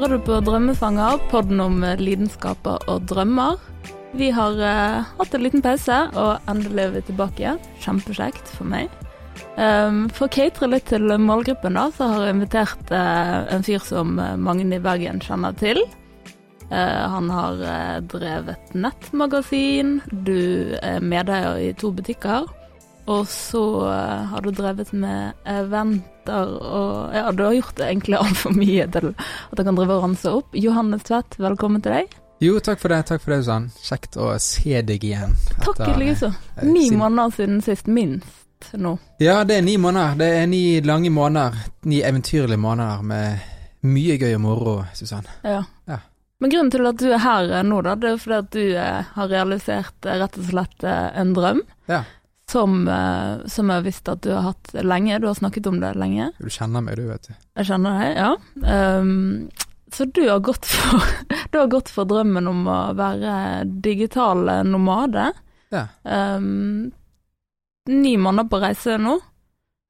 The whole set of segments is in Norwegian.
Hører du på Drømmefanger, podden om lidenskaper og drømmer. Vi har uh, hatt en liten pause, og endelig er vi tilbake igjen. Kjempekjekt for meg. Um, for å catere litt til målgruppen, da, så har jeg invitert uh, en fyr som mange i Bergen kjenner til. Uh, han har drevet nettmagasin, du er medeier i to butikker. Og så har du drevet med eventer og Ja, du har gjort det egentlig altfor mye til at jeg kan drive og ranse opp. Johannes Tvedt, velkommen til deg. Jo, takk for det, takk for det, Susann. Kjekt å se deg igjen. Takk i likeså. Ni sin... måneder siden sist, minst nå. Ja, det er ni måneder. Det er ni lange måneder. Ni eventyrlige måneder med mye gøy og moro, Susann. Ja. ja. Men grunnen til at du er her nå, da, det er fordi at du eh, har realisert eh, rett og slett eh, en drøm. Ja. Som, som jeg visste at du har hatt lenge. Du har snakket om det lenge. Du kjenner meg, du, vet du. Jeg kjenner deg, ja. Um, så du har, gått for, du har gått for drømmen om å være digital nomade. Ja. Um, ni måneder på reise nå.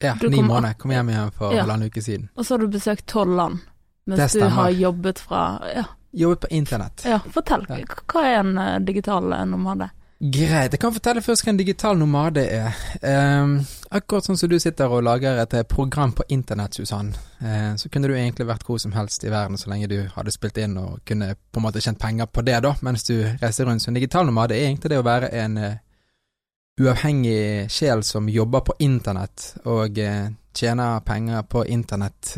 Ja, du ni måneder. Kom hjem igjen for ja. halvannen uke siden. Og så har du besøkt tolv land mens du har jobbet fra ja. Jobbet på internett. Ja, fortell. Ja. Hva er en uh, digital nomade? Greit, jeg kan fortelle først hva en digital nomade er. Um, akkurat sånn som du sitter og lager et eh, program på internett, Susann, uh, så kunne du egentlig vært hvor som helst i verden så lenge du hadde spilt inn og kunne på en måte tjent penger på det, da, mens du reiser rundt. Så en digital nomade er egentlig det å være en uh, uavhengig sjel som jobber på internett og uh, tjener penger på internett,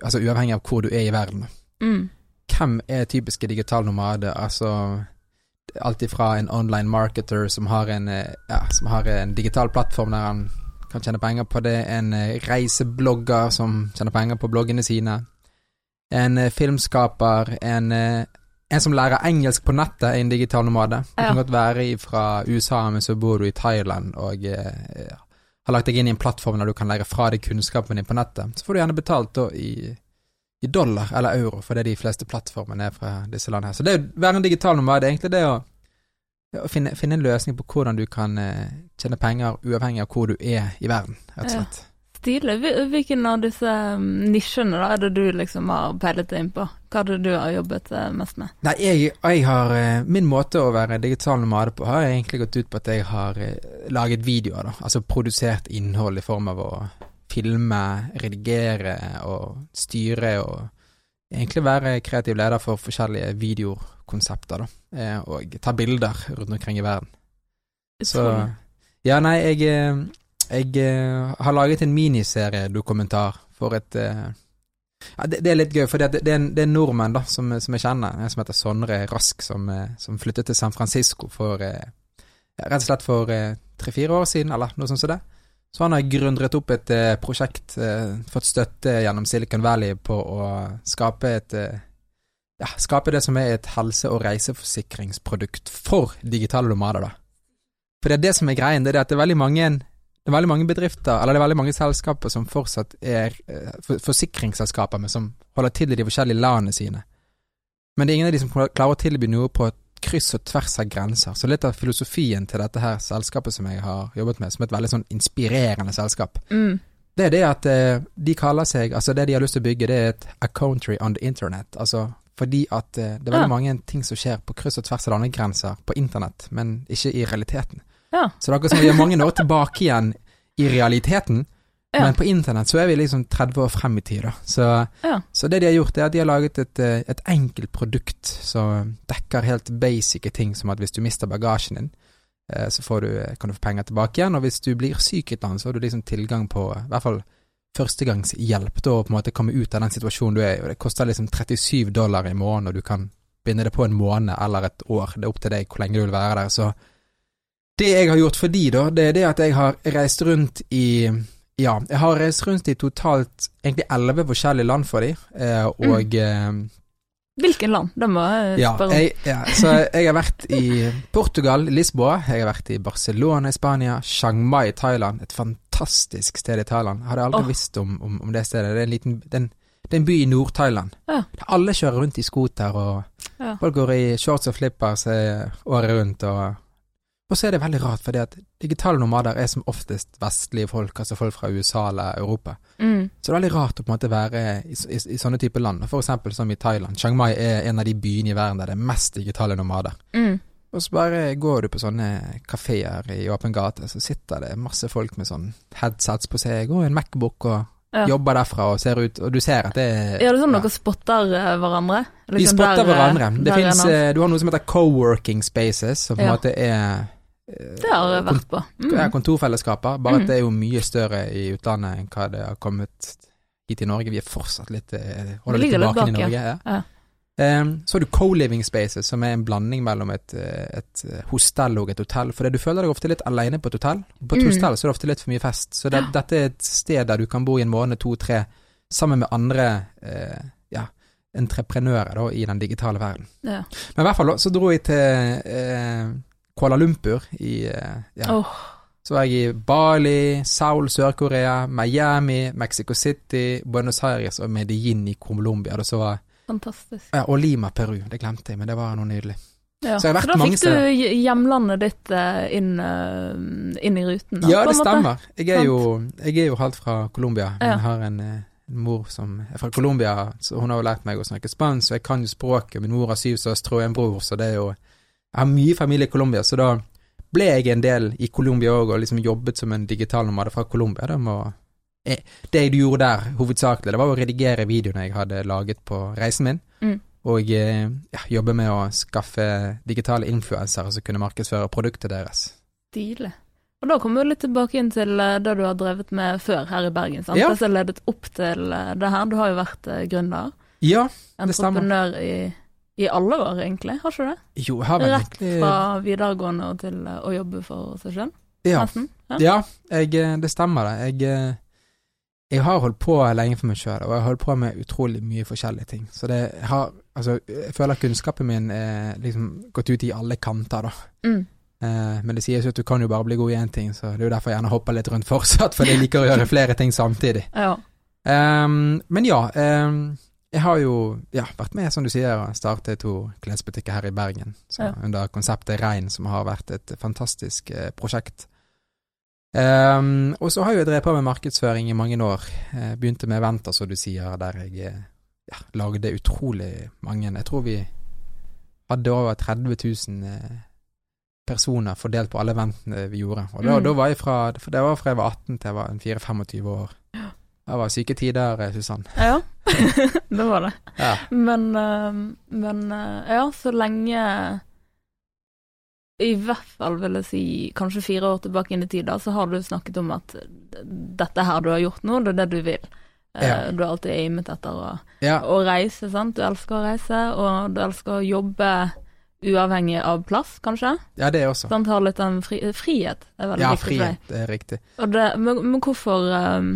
altså uavhengig av hvor du er i verden. Mm. Hvem er typiske digital nomade? Altså alt ifra en online marketer som har en, eh, ja, som har en digital plattform der han kan tjene penger på det, en eh, reiseblogger som tjener penger på bloggene sine, en eh, filmskaper, en, en som lærer engelsk på nettet, er en digital nomade. Det kan godt være fra USA, men så bor du i Thailand og ja, har lagt deg inn i en plattform der du kan lære fra deg kunnskapen din på nettet. Så får du gjerne betalt da i i dollar eller euro, for det er de fleste plattformene er fra disse landene her. Så det å være en digital nomad er egentlig det å, å finne, finne, en løsning på hvordan du kan uh, tjene penger uavhengig av hvor du er i verden, rett og slett. Ja. Stilig. Hvilken av disse um, nisjene da er det du liksom har peilet deg inn på? Hva er det du har jobbet uh, mest med? Nei, jeg, jeg har uh, Min måte å være digital nomade på har egentlig gått ut på at jeg har laget videoer, da. Altså produsert innhold i form av å filme, redigere og styre og egentlig være kreativ leder for forskjellige videokonsepter, da. Eh, og ta bilder rundt omkring i verden. Så Ja, nei, jeg, eh, jeg eh, har laget en miniserie-dokumentar for et ja, det, det, er litt gøy, for det, det, det er en nordmann da, som, som, jeg kjenner, en som heter Sondre Rask, som, som flyttet til San Francisco for ja, rett og slett for tre-fire år siden, eller noe sånt som det. Så han har gründret opp et eh, prosjekt, eh, fått støtte gjennom Silicon Valley på å skape et eh, ja, skape det som er et helse- og reiseforsikringsprodukt for digitale nomader, da. For det er det som er greien, det er at det er veldig mange, er veldig mange bedrifter, eller det er veldig mange selskaper som fortsatt er for, forsikringsselskaper, men som holder til i de forskjellige landene sine. Men det er ingen av de som klarer å tilby noe på et kryss og tvers av grenser. Så litt av filosofien til dette her selskapet som jeg har jobbet med, som et veldig sånn inspirerende selskap, mm. det er det at eh, de kaller seg Altså det de har lyst til å bygge, det er et a country on the internet. Altså fordi at eh, det er veldig ja. mange ting som skjer på kryss og tvers av landegrenser på internett, men ikke i realiteten. Ja. Så det er akkurat som vi er mange år tilbake igjen i realiteten, ja. Men på internett så er vi liksom 30 år frem i tid, da. Så, ja. så, det de har gjort, er at de har laget et, eh, et enkelt produkt som dekker helt basice ting, som at hvis du mister bagasjen din, eh, så du, kan du få penger tilbake igjen, og hvis du blir syk et eller så har du liksom tilgang på i hvert fall førstegangshjelp da å på en måte komme ut av den situasjonen du er i, og det koster liksom 37 dollar i måneden, og du kan binde det på en måned eller et år, det er opp til deg hvor lenge du vil være der, så det jeg har gjort for de, da, det er det at jeg har reist rundt i ja, jeg har reist rundt i totalt egentlig elleve forskjellige land for dem, eh, og mm. Hvilken land? Det må jeg spørre om. Ja, ja, så jeg har vært i Portugal, Lisboa. Jeg har vært i Barcelona i Spania. Chiang Mai i Thailand. Et fantastisk sted i Thailand. Jeg hadde aldri oh. visst om, om, om, det stedet. Det er en, liten, det er en, det er en by i Nord-Thailand. Ja. Alle kjører rundt i scooter, og ja. folk går i shorts og flippers året rundt. og Og så er det veldig rart, fordi at digitale nomader er som oftest vestlige folk, altså folk fra USA eller Europa. Mm. Så det er veldig rart å på en måte være i, i, i sånne typer land, for eksempel som i Thailand. Chiang Mai er en av de byene i verden der det er mest digitale nomader. Mm. Og så bare går du på sånne kafeer i åpen gate, så sitter det masse folk med sånn headsets på seg og en Macbook og Ja. jobber derfra og ser ut, og du ser at det er Ja, det er sånn ja. dere spotter eh, hverandre? Vi Liksom spotter der, eh, hverandre. Det er finnes, en annen. eh, du har noe som heter co-working spaces, som på en Ja. måte er eh, Det har jeg vært på. Mm. kontorfellesskaper, bare Mm. at det er jo mye større i utlandet enn hva det har kommet hit i Norge. Vi er fortsatt litt eh, holder litt tilbake, tilbake i Norge. ja. Ja. Ja. Em, så har du co-living spaces, som er en blanding mellom et, eh, et eh, hostell og et hotell. For det, du føler deg ofte litt alene på et hotell. På et Mm. hostell så er det ofte litt for mye fest. Så det, dette er et sted der du kan bo i en måned, to, tre, sammen med andre uh, ja, entreprenører da, i den digitale verden. Ja. Men i hvert fall så dro jeg til eh, Kuala Lumpur i eh, ja, oh. så var jeg i Bali, Seoul, Sør-Korea, Miami, Mexico City, Buenos Aires og Medellin i Colombia. Og så var fantastisk. ja, og Lima, Peru. Det glemte jeg, men det var noe nydelig. Ja. Så vært da fikk du hj- hjemlandet ditt eh, inn, eh, inn i ruten? da, Ja, det stemmer. Jeg er, jo, jeg er jo halvt fra Colombia. Ja. Jeg har en, en mor som er fra Colombia, så hun har jo lært meg å snakke spansk, og jeg kan jo språket. Min mor har syv søstre og en bror, så det er jo Jeg har mye familie i Colombia, så da ble jeg en del i Colombia òg, og liksom jobbet som en digital nomade fra Colombia. Det, eh, det jeg gjorde der, hovedsakelig, det var å redigere videoene jeg hadde laget på reisen min. Mm. Og eh, ja, jobbe med å skaffe digitale influensere som kunne markedsføre produktet deres. Stilig. Og da kommer vi litt tilbake inn til eh, det du har drevet med før her i Bergen. sant? Ja. Det som ledet opp til det her. Du har jo vært gründer. Ja, Det stemmer. Entreprenør i, i alle år, egentlig. Har ikke du det? jo, jeg har vel Rett fra videregående og til eh, å jobbe for seg sjøl, Ja. Ja. Ja, jeg, eh, det stemmer det. Jeg, eh, jeg har holdt på lenge for meg sjøl, og jeg har holdt på med utrolig mye forskjellige ting. Så det har Altså, jeg føler kunnskapen min er liksom gått ut i alle kanter, da. Mm. Eh, men det sies jo at du kan jo bare bli god i én ting, så det er jo derfor jeg gjerne hopper litt rundt fortsatt, for jeg liker å gjøre flere ting samtidig. ja. Um, men ja, ehm, jeg har jo ja, vært med, som du sier, og startet to klesbutikker her i Bergen, så, Ja. under konseptet Rein, som har vært et fantastisk eh, prosjekt. Um, og så har jeg jo drevet på med markedsføring i mange år. Eh, begynte med Venter, som du sier, der jeg eh, ja, lagde utrolig mange. Jeg tror vi hadde over 30 000 eh, personer fordelt på alle ventene vi gjorde. Og da, Mm. da var jeg fra, det var fra jeg var 18 til jeg var 24-25 år. Det var syke tider, eh, Susann. Ja, det var det. Ja. Men, eh, men eh, ja, så lenge I hvert fall vil jeg si kanskje fire år tilbake inn i tid, så har du snakket om at dette her du har gjort nå, det er det du vil. Eh, Ja. Du har alltid aimet etter å, ja. å reise, sant. Du elsker å reise, og du elsker å jobbe uavhengig av plass, kanskje. ja, det også. Sånn, har litt den fri, frihet. er veldig Ja, viktig for deg. frihet, det er riktig. Det, men, men hvorfor ehm,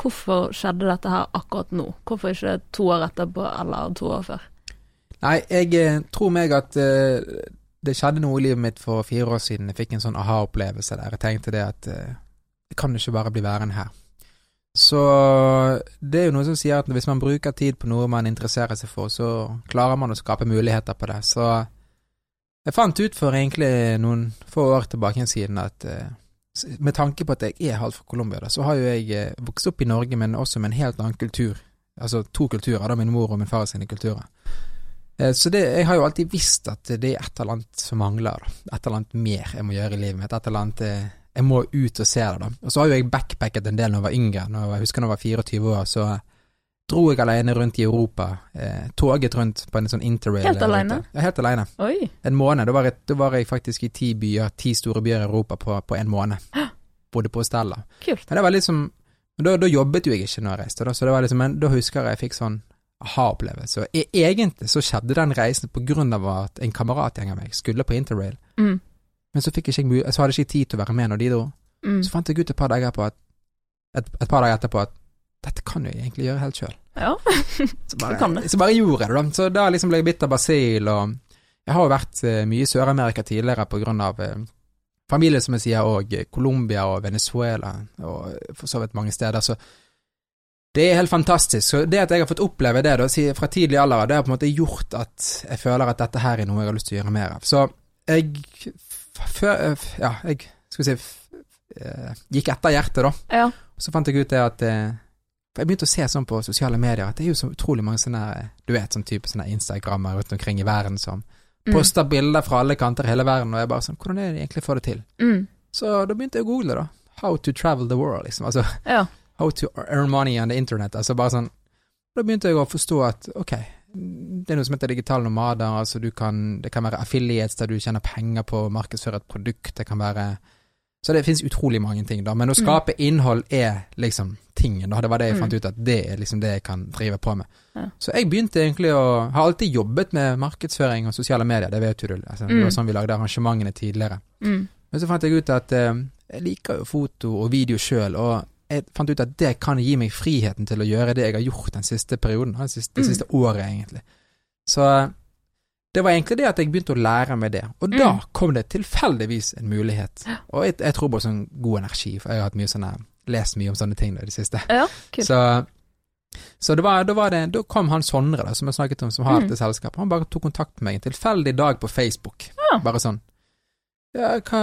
Hvorfor skjedde dette her akkurat nå? Hvorfor ikke to år etterpå eller to år før? Nei, jeg eh, tror meg at uh, det skjedde noe i livet mitt for fire år siden. Jeg fikk en sånn aha-opplevelse der. Jeg tenkte det at uh, jeg kan ikke bare bli værende her. Så det er jo noe som sier at hvis man bruker tid på noe man interesserer seg for, så klarer man å skape muligheter på det. Så jeg fant ut for egentlig noen få år tilbake siden at eh, s- med tanke på at jeg er halvt fra Colombia, så har jo jeg eh, vokst opp i Norge, men også med en helt annen kultur. Altså to kulturer, da min mor og min far sine kulturer. Eh, Så det, jeg har jo alltid visst at det er et eller annet som mangler. Et eller annet mer jeg må gjøre i livet mitt. Et eller annet eh, Jeg må ut og se det, da. Og så har jo jeg backpacket en del da jeg var yngre. Når jeg, husker da jeg var 24 år, så dro jeg alene rundt i Europa. Eh, toget rundt på en sånn interrail. Helt alene? Ja, helt alene. Oi. En måned. Da var, jeg, da var jeg faktisk i ti byer, ti store byer i Europa på, på en måned. Bodde på Stella. Kult. Men det var liksom da, da jobbet jo jeg ikke når jeg reiste, da, så det var liksom, men da husker jeg jeg fikk sånn aha-opplevelse. Og e egentlig så skjedde den reisen på grunn av at en kameratgjeng av meg skulle på interrail, Mm. men så fikk jeg ikke, så hadde jeg ikke tid til å være med når de dro. Mm. Så fant jeg ut et par dager på at et, et par dager etterpå at dette kan jeg egentlig gjøre helt sjøl. Ja. Så bare, så bare gjorde jeg det, da. Så da liksom ble jeg bitt av basil, og jeg har jo vært eh, mye i Sør-Amerika tidligere på grunn av eh, familie, som jeg sier, og eh, Colombia og Venezuela, og for så vidt mange steder, så det er helt fantastisk. Så det at jeg har fått oppleve det da, fra tidlig alder, det har på en måte gjort at jeg føler at dette her er noe jeg har lyst til å gjøre mer av. Så jeg før Ja, jeg skal vi si gikk etter hjertet, da. Ja. Og så fant jeg ut det at For jeg begynte å se sånn på sosiale medier at det er jo så utrolig mange sånne Du vet, sånn type sånne Instagrammer rundt omkring i verden som Mm. poster bilder fra alle kanter i hele verden, og jeg bare sånn Hvordan er det de egentlig får det til? Mm. Så da begynte jeg å google, da. How to travel the world, liksom. Altså Ja. how to earn money on the internet. Altså bare sånn Da begynte jeg å forstå at ok, det er noe som heter digitale nomader. Altså du kan Det kan være affiliates der du tjener penger på å markedsføre et produkt. Det kan være Så det finnes utrolig mange ting, da. Men å Mm. skape innhold er liksom tingen, da. Det var det jeg Mm. fant ut at det er liksom det jeg kan drive på med. Ja. Så jeg begynte egentlig å Har alltid jobbet med markedsføring og sosiale medier, det vet jo du. Altså, Det Mm. var sånn vi lagde arrangementene tidligere. Mm. Men så fant jeg ut at eh, jeg liker jo foto og video sjøl, og jeg fant ut at det kan gi meg friheten til å gjøre det jeg har gjort den siste perioden, det siste, det Mm. siste året, egentlig. Så eh, det var egentlig det at jeg begynte å lære meg det, og da Mm. kom det tilfeldigvis en mulighet. Og jeg, jeg tror på sånn god energi, for jeg har hatt mye sånne, lest mye om sånne ting i det siste. Ja, kult. Så, så det var, da, var det, da kom han Sondre, da, som jeg snakket om, som har Mm. dette selskapet. Han bare tok kontakt med meg en tilfeldig dag på Facebook. Ja. Bare sånn Ja, hva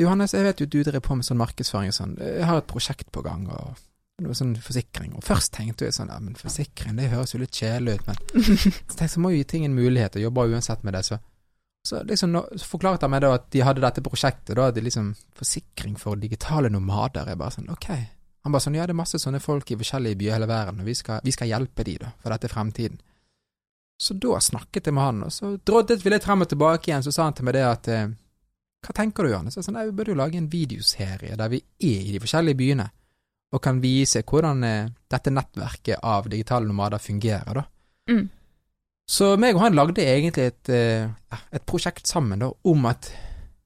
Johannes, jeg vet jo du driver på med sånn markedsføring og sånn. Jeg har et prosjekt på gang, og noe sånn forsikring. Og først tenkte jeg sånn Ja, men forsikring, det høres jo litt kjedelig ut, men så tenkte jeg så må jo gi ting en mulighet, og jobber uansett med det, så så liksom forklarte han meg da at de hadde dette prosjektet, da hadde de liksom forsikring for digitale nomader. Jeg bare sånn, ok. Han bare sånn, ja det er masse sånne folk i forskjellige byer i hele verden, og vi skal, vi skal hjelpe de da, for dette er fremtiden. Så da snakket jeg med han, og så droddet vi litt frem og tilbake igjen, så sa han til meg det at eh, hva tenker du, Johannes? Jeg sa nei, vi burde jo lage en videoserie der vi er i de forskjellige byene, og kan vise hvordan eh, dette nettverket av digitale nomader fungerer, da. Mm. Så meg og han lagde egentlig et, eh, et prosjekt sammen da, om at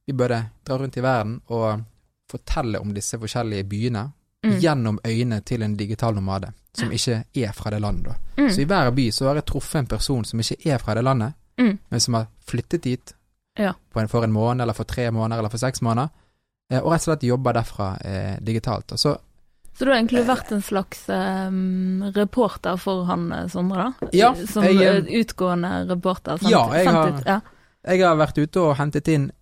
vi burde dra rundt i verden og fortelle om disse forskjellige byene Mm. gjennom øynene til en digital nomade, som ikke er fra det landet. Mm. Så i hver by så har jeg truffet en person som ikke er fra det landet, Mm. men som har flyttet dit Ja. på en, for en måned, eller for tre måneder, eller for seks måneder, eh, og rett og slett jobber derfra eh, digitalt. Og Så Så du har egentlig vært en slags em, reporter for han eh, Sondre, da? Ja, Som jeg, utgående reporter? Sant? Ja, jeg har- ut- ja. Jeg har vært ute og hentet inn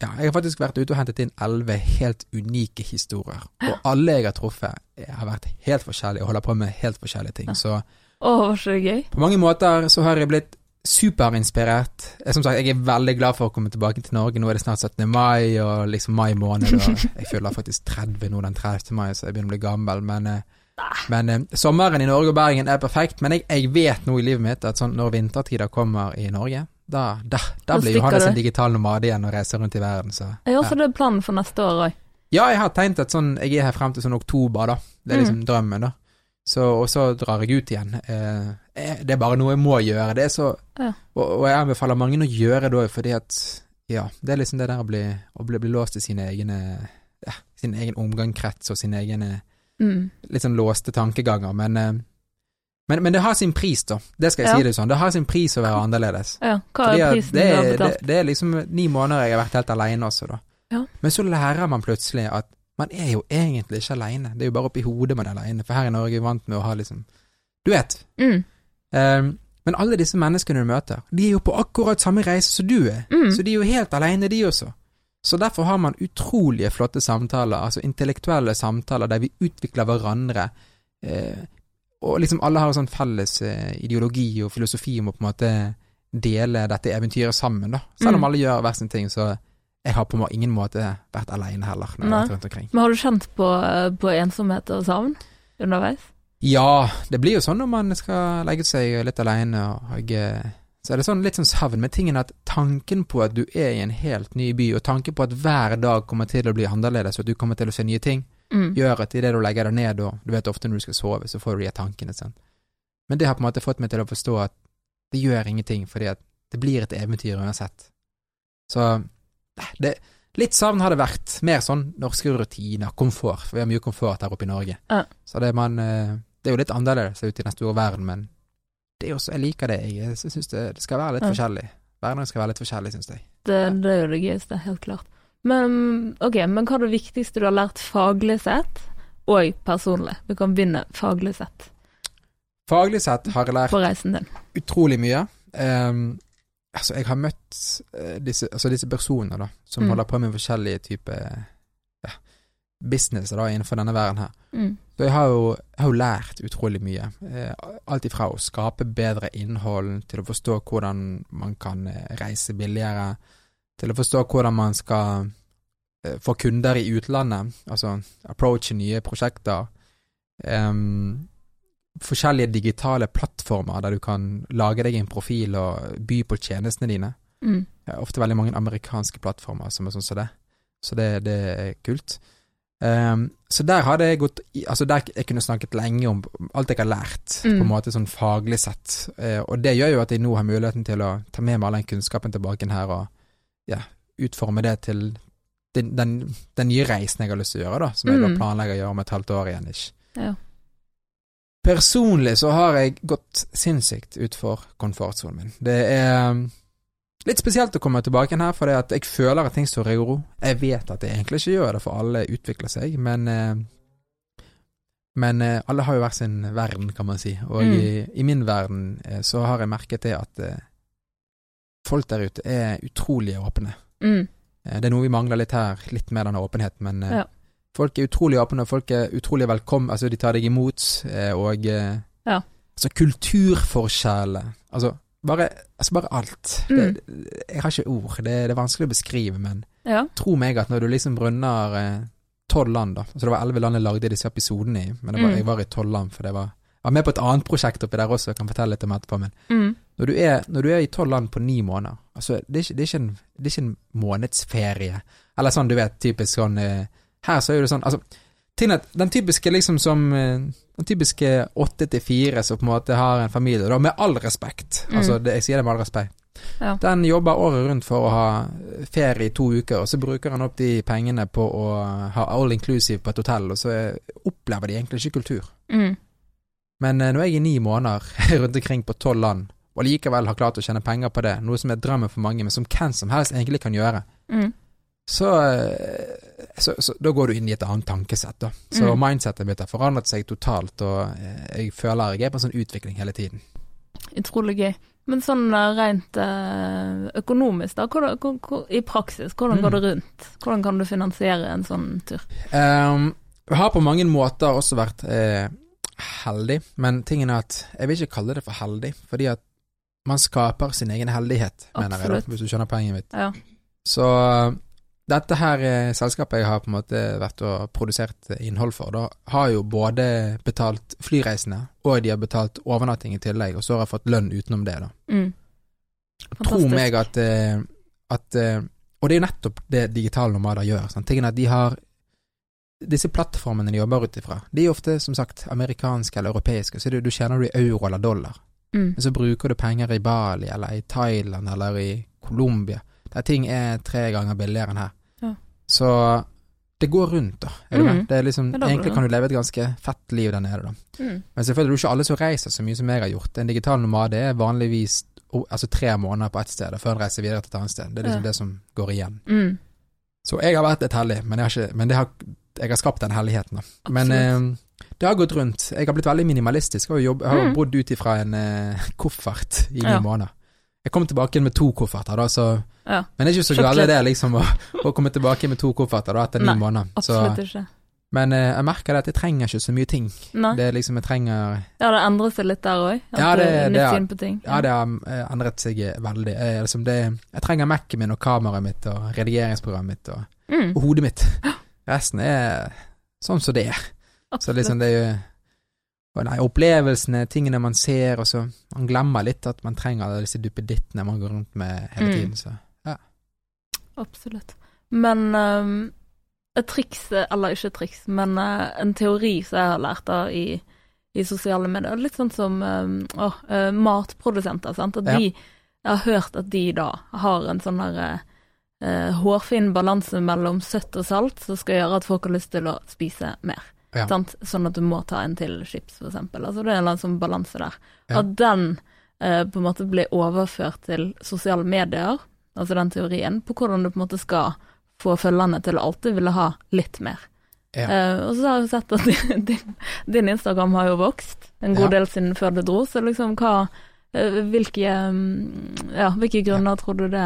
Ja, jeg har faktisk vært ute og hentet inn elleve helt unike historier. Og alle jeg har truffet, eh, har vært helt forskjellige og holder på med helt forskjellige ting. Så Åh, ikke det gøy? på mange måter så har jeg blitt superinspirert. Jeg, som sagt, jeg er veldig glad for å komme tilbake til Norge. Nå er det snart 17. mai, og liksom mai måned. Og jeg føler faktisk 30 nå den 30. mai, så jeg begynner å bli gammel. Men, eh, men eh, sommeren i Norge og Bergen er perfekt. Men jeg, jeg vet nå i livet mitt at sånn når vintertider kommer i Norge, da, da, da blir Johannes en digital nomade igjen og reiser rundt i verden. Så, Ja, ja. så det er planen for neste år òg. ja, jeg har tenkt at sånn, jeg er her frem til sånn oktober, da. Det er liksom drømmen, da. Så, og så drar jeg ut igjen. Eh, eh, det er bare noe jeg må gjøre. Det er så Ja. og, og jeg anbefaler mange å gjøre det òg, fordi at ja, det er liksom det der å bli, å bli, bli låst i sine egne ja, sin egen omgangskrets og sine egne Mm. litt sånn låste tankeganger. Men, eh, men, men det har sin pris, da. Det skal jeg Ja. si det sånn. Det har sin pris å være annerledes. Ja, hva er prisen det, du har betalt? det, det er liksom ni måneder jeg har vært helt alene også, da. Ja. Men så lærer man plutselig at man er jo egentlig ikke alene. Det er jo bare oppi hodet man er alene. For her i Norge er vi vant med å ha liksom Du vet. Mm. Um, men alle disse menneskene du møter, de er jo på akkurat samme reise som du er. Mm. Så de er jo helt alene, de også. Så derfor har man utrolige flotte samtaler, altså intellektuelle samtaler der vi utvikler hverandre. Eh, og liksom alle har en sånn felles eh, ideologi og filosofi om å på en måte dele dette eventyret sammen, da. Selv om Mm. alle gjør hver sin ting, så jeg har på ingen måte vært alene heller når jeg har vært rundt omkring. Men har du kjent på, på ensomhet og savn underveis? Ja, det blir jo sånn når man skal legge seg litt alene, og så er det sånn litt sånn savn med tingen at tanken på at du er i en helt ny by, og tanken på at hver dag kommer til å bli annerledes, og at du kommer til å se nye ting, Mm. gjør at idet du legger deg ned, og du vet ofte når du skal sove, så får du de tankene sånn. Men det har på en måte fått meg til å forstå at det gjør ingenting, fordi at det blir et eventyr uansett. Så det, litt savn har det vært. Mer sånn norske rutiner, komfort, for vi har mye komfort her oppe i Norge. Ja. Så det, man, eh, det er jo litt annerledes ute i den store verden, men det er jo så, jeg liker det. Jeg, syns det, det skal være litt Ja. forskjellig. Hverdagen skal være litt forskjellig, syns jeg. Det, det er jo det gøyeste, helt klart. Men ok, men hva er det viktigste du har lært faglig sett, og personlig? Vi kan begynne faglig sett Faglig sett har jeg lært utrolig mye. Ehm, Altså, jeg har møtt eh, disse, altså disse personene, da, som Mm. holder på med forskjellige typer ja, business da, innenfor denne verden her. Mm. Så jeg har jo, jeg har jo lært utrolig mye. Eh, alt ifra å skape bedre innhold, til å forstå hvordan man kan eh, reise billigere, til å forstå hvordan man skal få kunder i utlandet, altså approache nye prosjekter. Em, forskjellige digitale plattformer der du kan lage deg en profil og by på tjenestene dine. Mm. Ofte veldig mange amerikanske plattformer som er sånn som det. Så det, det er kult. Um, så der hadde jeg gått Altså der jeg kunne snakket lenge om alt jeg har lært, Mm. på en måte sånn faglig sett. Uh, og det gjør jo at jeg nå har muligheten til å ta med meg all den kunnskapen tilbake her og ja, utforme det til den, den, den nye reisen jeg har lyst til å gjøre, da. Som jeg da Mm. planlegger å gjøre om et halvt år igjen, ikke. Ja. Personlig så har jeg gått sinnssykt utfor komfortsonen min. Det er um, litt spesielt å komme tilbake igjen her, for jeg føler at ting står i ro. Jeg vet at det egentlig ikke gjør det, for alle utvikler seg, men eh, Men eh, alle har jo hver sin verden, kan man si. Og Mm. i, i min verden eh, så har jeg merket det at folk der ute er utrolig åpne. Mm. Det er noe vi mangler litt her, litt mer denne åpenheten, men Ja. Folk er utrolig åpne, og folk er utrolig velkomne, altså de tar deg imot, eh, og eh, Ja. Altså kulturforskjellene altså bare, altså bare alt. Mm. Det, jeg har ikke ord, det, det er vanskelig å beskrive, men Ja. tro meg at når du liksom runder tolv land, da, altså det var elleve land jeg lagde disse episodene i, men det var, Mm. jeg var i tolv land, for det var jeg var med på et annet prosjekt oppi der også, jeg kan fortelle litt om etterpå, men Mm. når du er, når du er i tolv land på ni måneder Altså, det er, ikke, det, er ikke en, det er ikke en månedsferie. Eller sånn, du vet, typisk sånn eh, Her så er det sånn Altså, er den typiske liksom som eh, Den typiske åtte til fire som på en måte har en familie, da, med all respekt Mm. Altså, det, jeg sier det med all respekt. Ja. Den jobber året rundt for å ha ferie i to uker, og så bruker han opp de pengene på å ha all inclusive på et hotell, og så eh, opplever de egentlig ikke kultur. Mm. Men nå når jeg i ni måneder rundt omkring på tolv land, og likevel har klart å tjene penger på det, noe som er drømmen for mange, men som hvem som helst egentlig kan gjøre, Mm. Så, eh, så, så da går du inn i et annet tankesett, da. Så Mm. mindsetet mitt har forandret seg totalt, og eh, jeg føler jeg er på en sånn utvikling hele tiden. Utrolig gøy. Men sånn eh, rent økonomisk, da, hvordan, hvor, hvor, i praksis, hvordan går Mm. det rundt? Hvordan kan du finansiere en sånn tur? Um, jeg har på mange måter også vært eh, heldig, men tingen er at jeg vil ikke kalle det for heldig, fordi at man skaper sin egen heldighet, mener jeg, da, hvis du skjønner poenget mitt. Ja. Så dette her eh, selskapet jeg har på en måte vært og produsert innhold for, da har jo både betalt flyreisene, og de har betalt overnatting i tillegg, og så har jeg fått lønn utenom det, da. Mm. Tro meg at, eh, at eh, Og det er jo nettopp det digitale nomader gjør. Sant? Tingen at de har Disse plattformene de jobber ut ifra, de er ofte som sagt amerikanske eller europeiske, så du, du tjener du i euro eller dollar. Mm. Men så bruker du penger i Bali eller i Thailand eller i Colombia, der ting er tre ganger billigere enn her. Så det går rundt, da. Er Mm. Det er liksom, det egentlig kan du leve et ganske fett liv der nede, da. Mm. Men selvfølgelig er det ikke alle som reiser så mye som jeg har gjort. En digital nomade er vanligvis altså tre måneder på ett sted, før en reiser videre til et annet sted. Det er liksom Ja. det som går igjen. Mm. Så jeg har vært et hellig, men, jeg har, ikke, men det har, jeg har skapt den helligheten. Da. Men eh, det har gått rundt. Jeg har blitt veldig minimalistisk. Jeg har, jo jobb, jeg har Mm. bodd ut ifra en eh, koffert i ni Ja. måneder. Jeg kom tilbake med to kofferter, da, så Ja. Men det er ikke så galt det, liksom, å, å komme tilbake med to kofferter da, etter ni måneder. Så, Absolutt ikke. men eh, jeg merker det at jeg trenger ikke så mye ting. Nei. Det er liksom, jeg trenger Ja, det endret seg litt der òg? Ja, det- det syn ting? Ja, det har eh, endret seg veldig. Jeg, liksom det, jeg trenger Mac-en min og kameraet mitt og redigeringsprogrammet mitt og, Mm. og hodet mitt. Resten er sånn som det er. Så liksom det er jo nei, opplevelsene, tingene man ser, og så Man glemmer litt at man trenger disse duppedittene man går rundt med hele Mm. tiden, så Absolutt. Men um, et triks, eller ikke et triks, men uh, en teori som jeg har lært da i, i sosiale medier, litt sånn som um, åh, uh, matprodusenter, sant. At Ja. de Jeg har hørt at de da har en sånn derre eh, eh, hårfin balanse mellom søtt og salt som skal gjøre at folk har lyst til å spise mer. Ja. Sant? Sånn at du må ta en til chips, eksempel. Altså det er en sånn balanse der. Ja. At den eh, på en måte blir overført til sosiale medier, altså den teorien, på hvordan du på en måte skal få følgerne til å alltid ville ha litt mer. Ja. Uh, og så har jeg sett at din, din Instagram har jo vokst en god Ja. del siden før det dro, så liksom hva Eh, Hvilke, mm, ja, hvilke grunner tror du det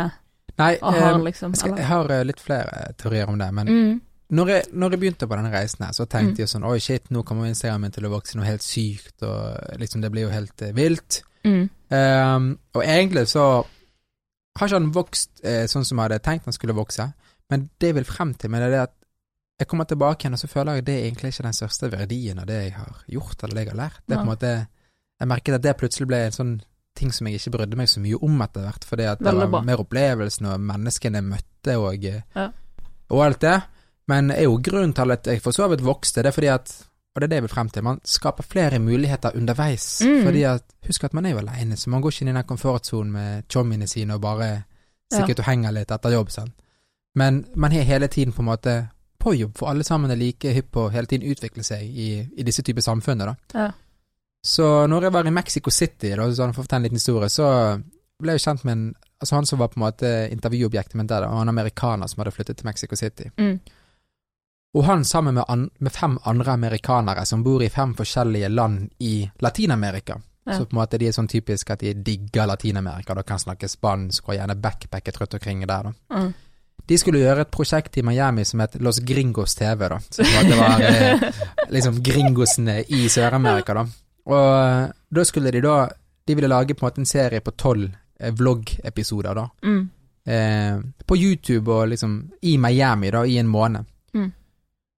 Nei, har, eh, liksom? jeg, skal, jeg har litt flere teorier om det, men Mm, når, jeg, når jeg begynte på denne reisen her, så tenkte Mm. jeg sånn Oi, shit, nå kommer Instagram min til å vokse noe helt sykt, og liksom det blir jo helt eh, vilt. mm, Um, og egentlig så har ikke han vokst eh, sånn som jeg hadde tenkt han skulle vokse, men det jeg vil frem til, men det er at jeg kommer tilbake igjen, og så føler jeg det er egentlig ikke den største verdien av det jeg har gjort, eller det jeg har lært. Det er på en måte Jeg merket at det plutselig ble en sånn ting som jeg ikke brydde meg så mye om etter hvert, fordi at det var bra. mer opplevelsen og menneskene jeg møtte og, Ja. og alt det. Men er jo grunnen til at jeg for så vidt vokste, det er fordi at og det er det jeg vil frem til. Man skaper flere muligheter underveis. Mm. Fordi at, Husk at man er jo alene, så man går ikke inn i den komfortsonen med tjommiene sine og bare sikkert og henger litt etter jobb. Sant? Men man er hele tiden på en måte på jobb, for alle sammen er like hypp på hele tiden utvikle seg i, i disse typer samfunn. Ja. Så når jeg var i Mexico City, da, sånn, for å fortelle en liten historie, så ble jeg kjent med en Altså han som var på en måte intervjuobjektet mitt der, og en amerikaner som hadde flyttet til Mexico City. mm, Og han sammen med, an, med fem andre amerikanere som bor i fem forskjellige land i Latin-Amerika. Ja. Så på en måte de er sånn typisk at de digger Latin-Amerika, da kan snakke spansk og gjerne backpacket rundt omkring der, da. mm. De skulle gjøre et prosjekt i Miami som het Los Gringos TV, da. Så en var eh, liksom gringosene i Sør-Amerika, da. Og eh, da skulle de da De ville lage på en måte en serie på tolv eh, vlogg-episoder, da. Mm. Eh, på YouTube og liksom i Miami, da, i en måned.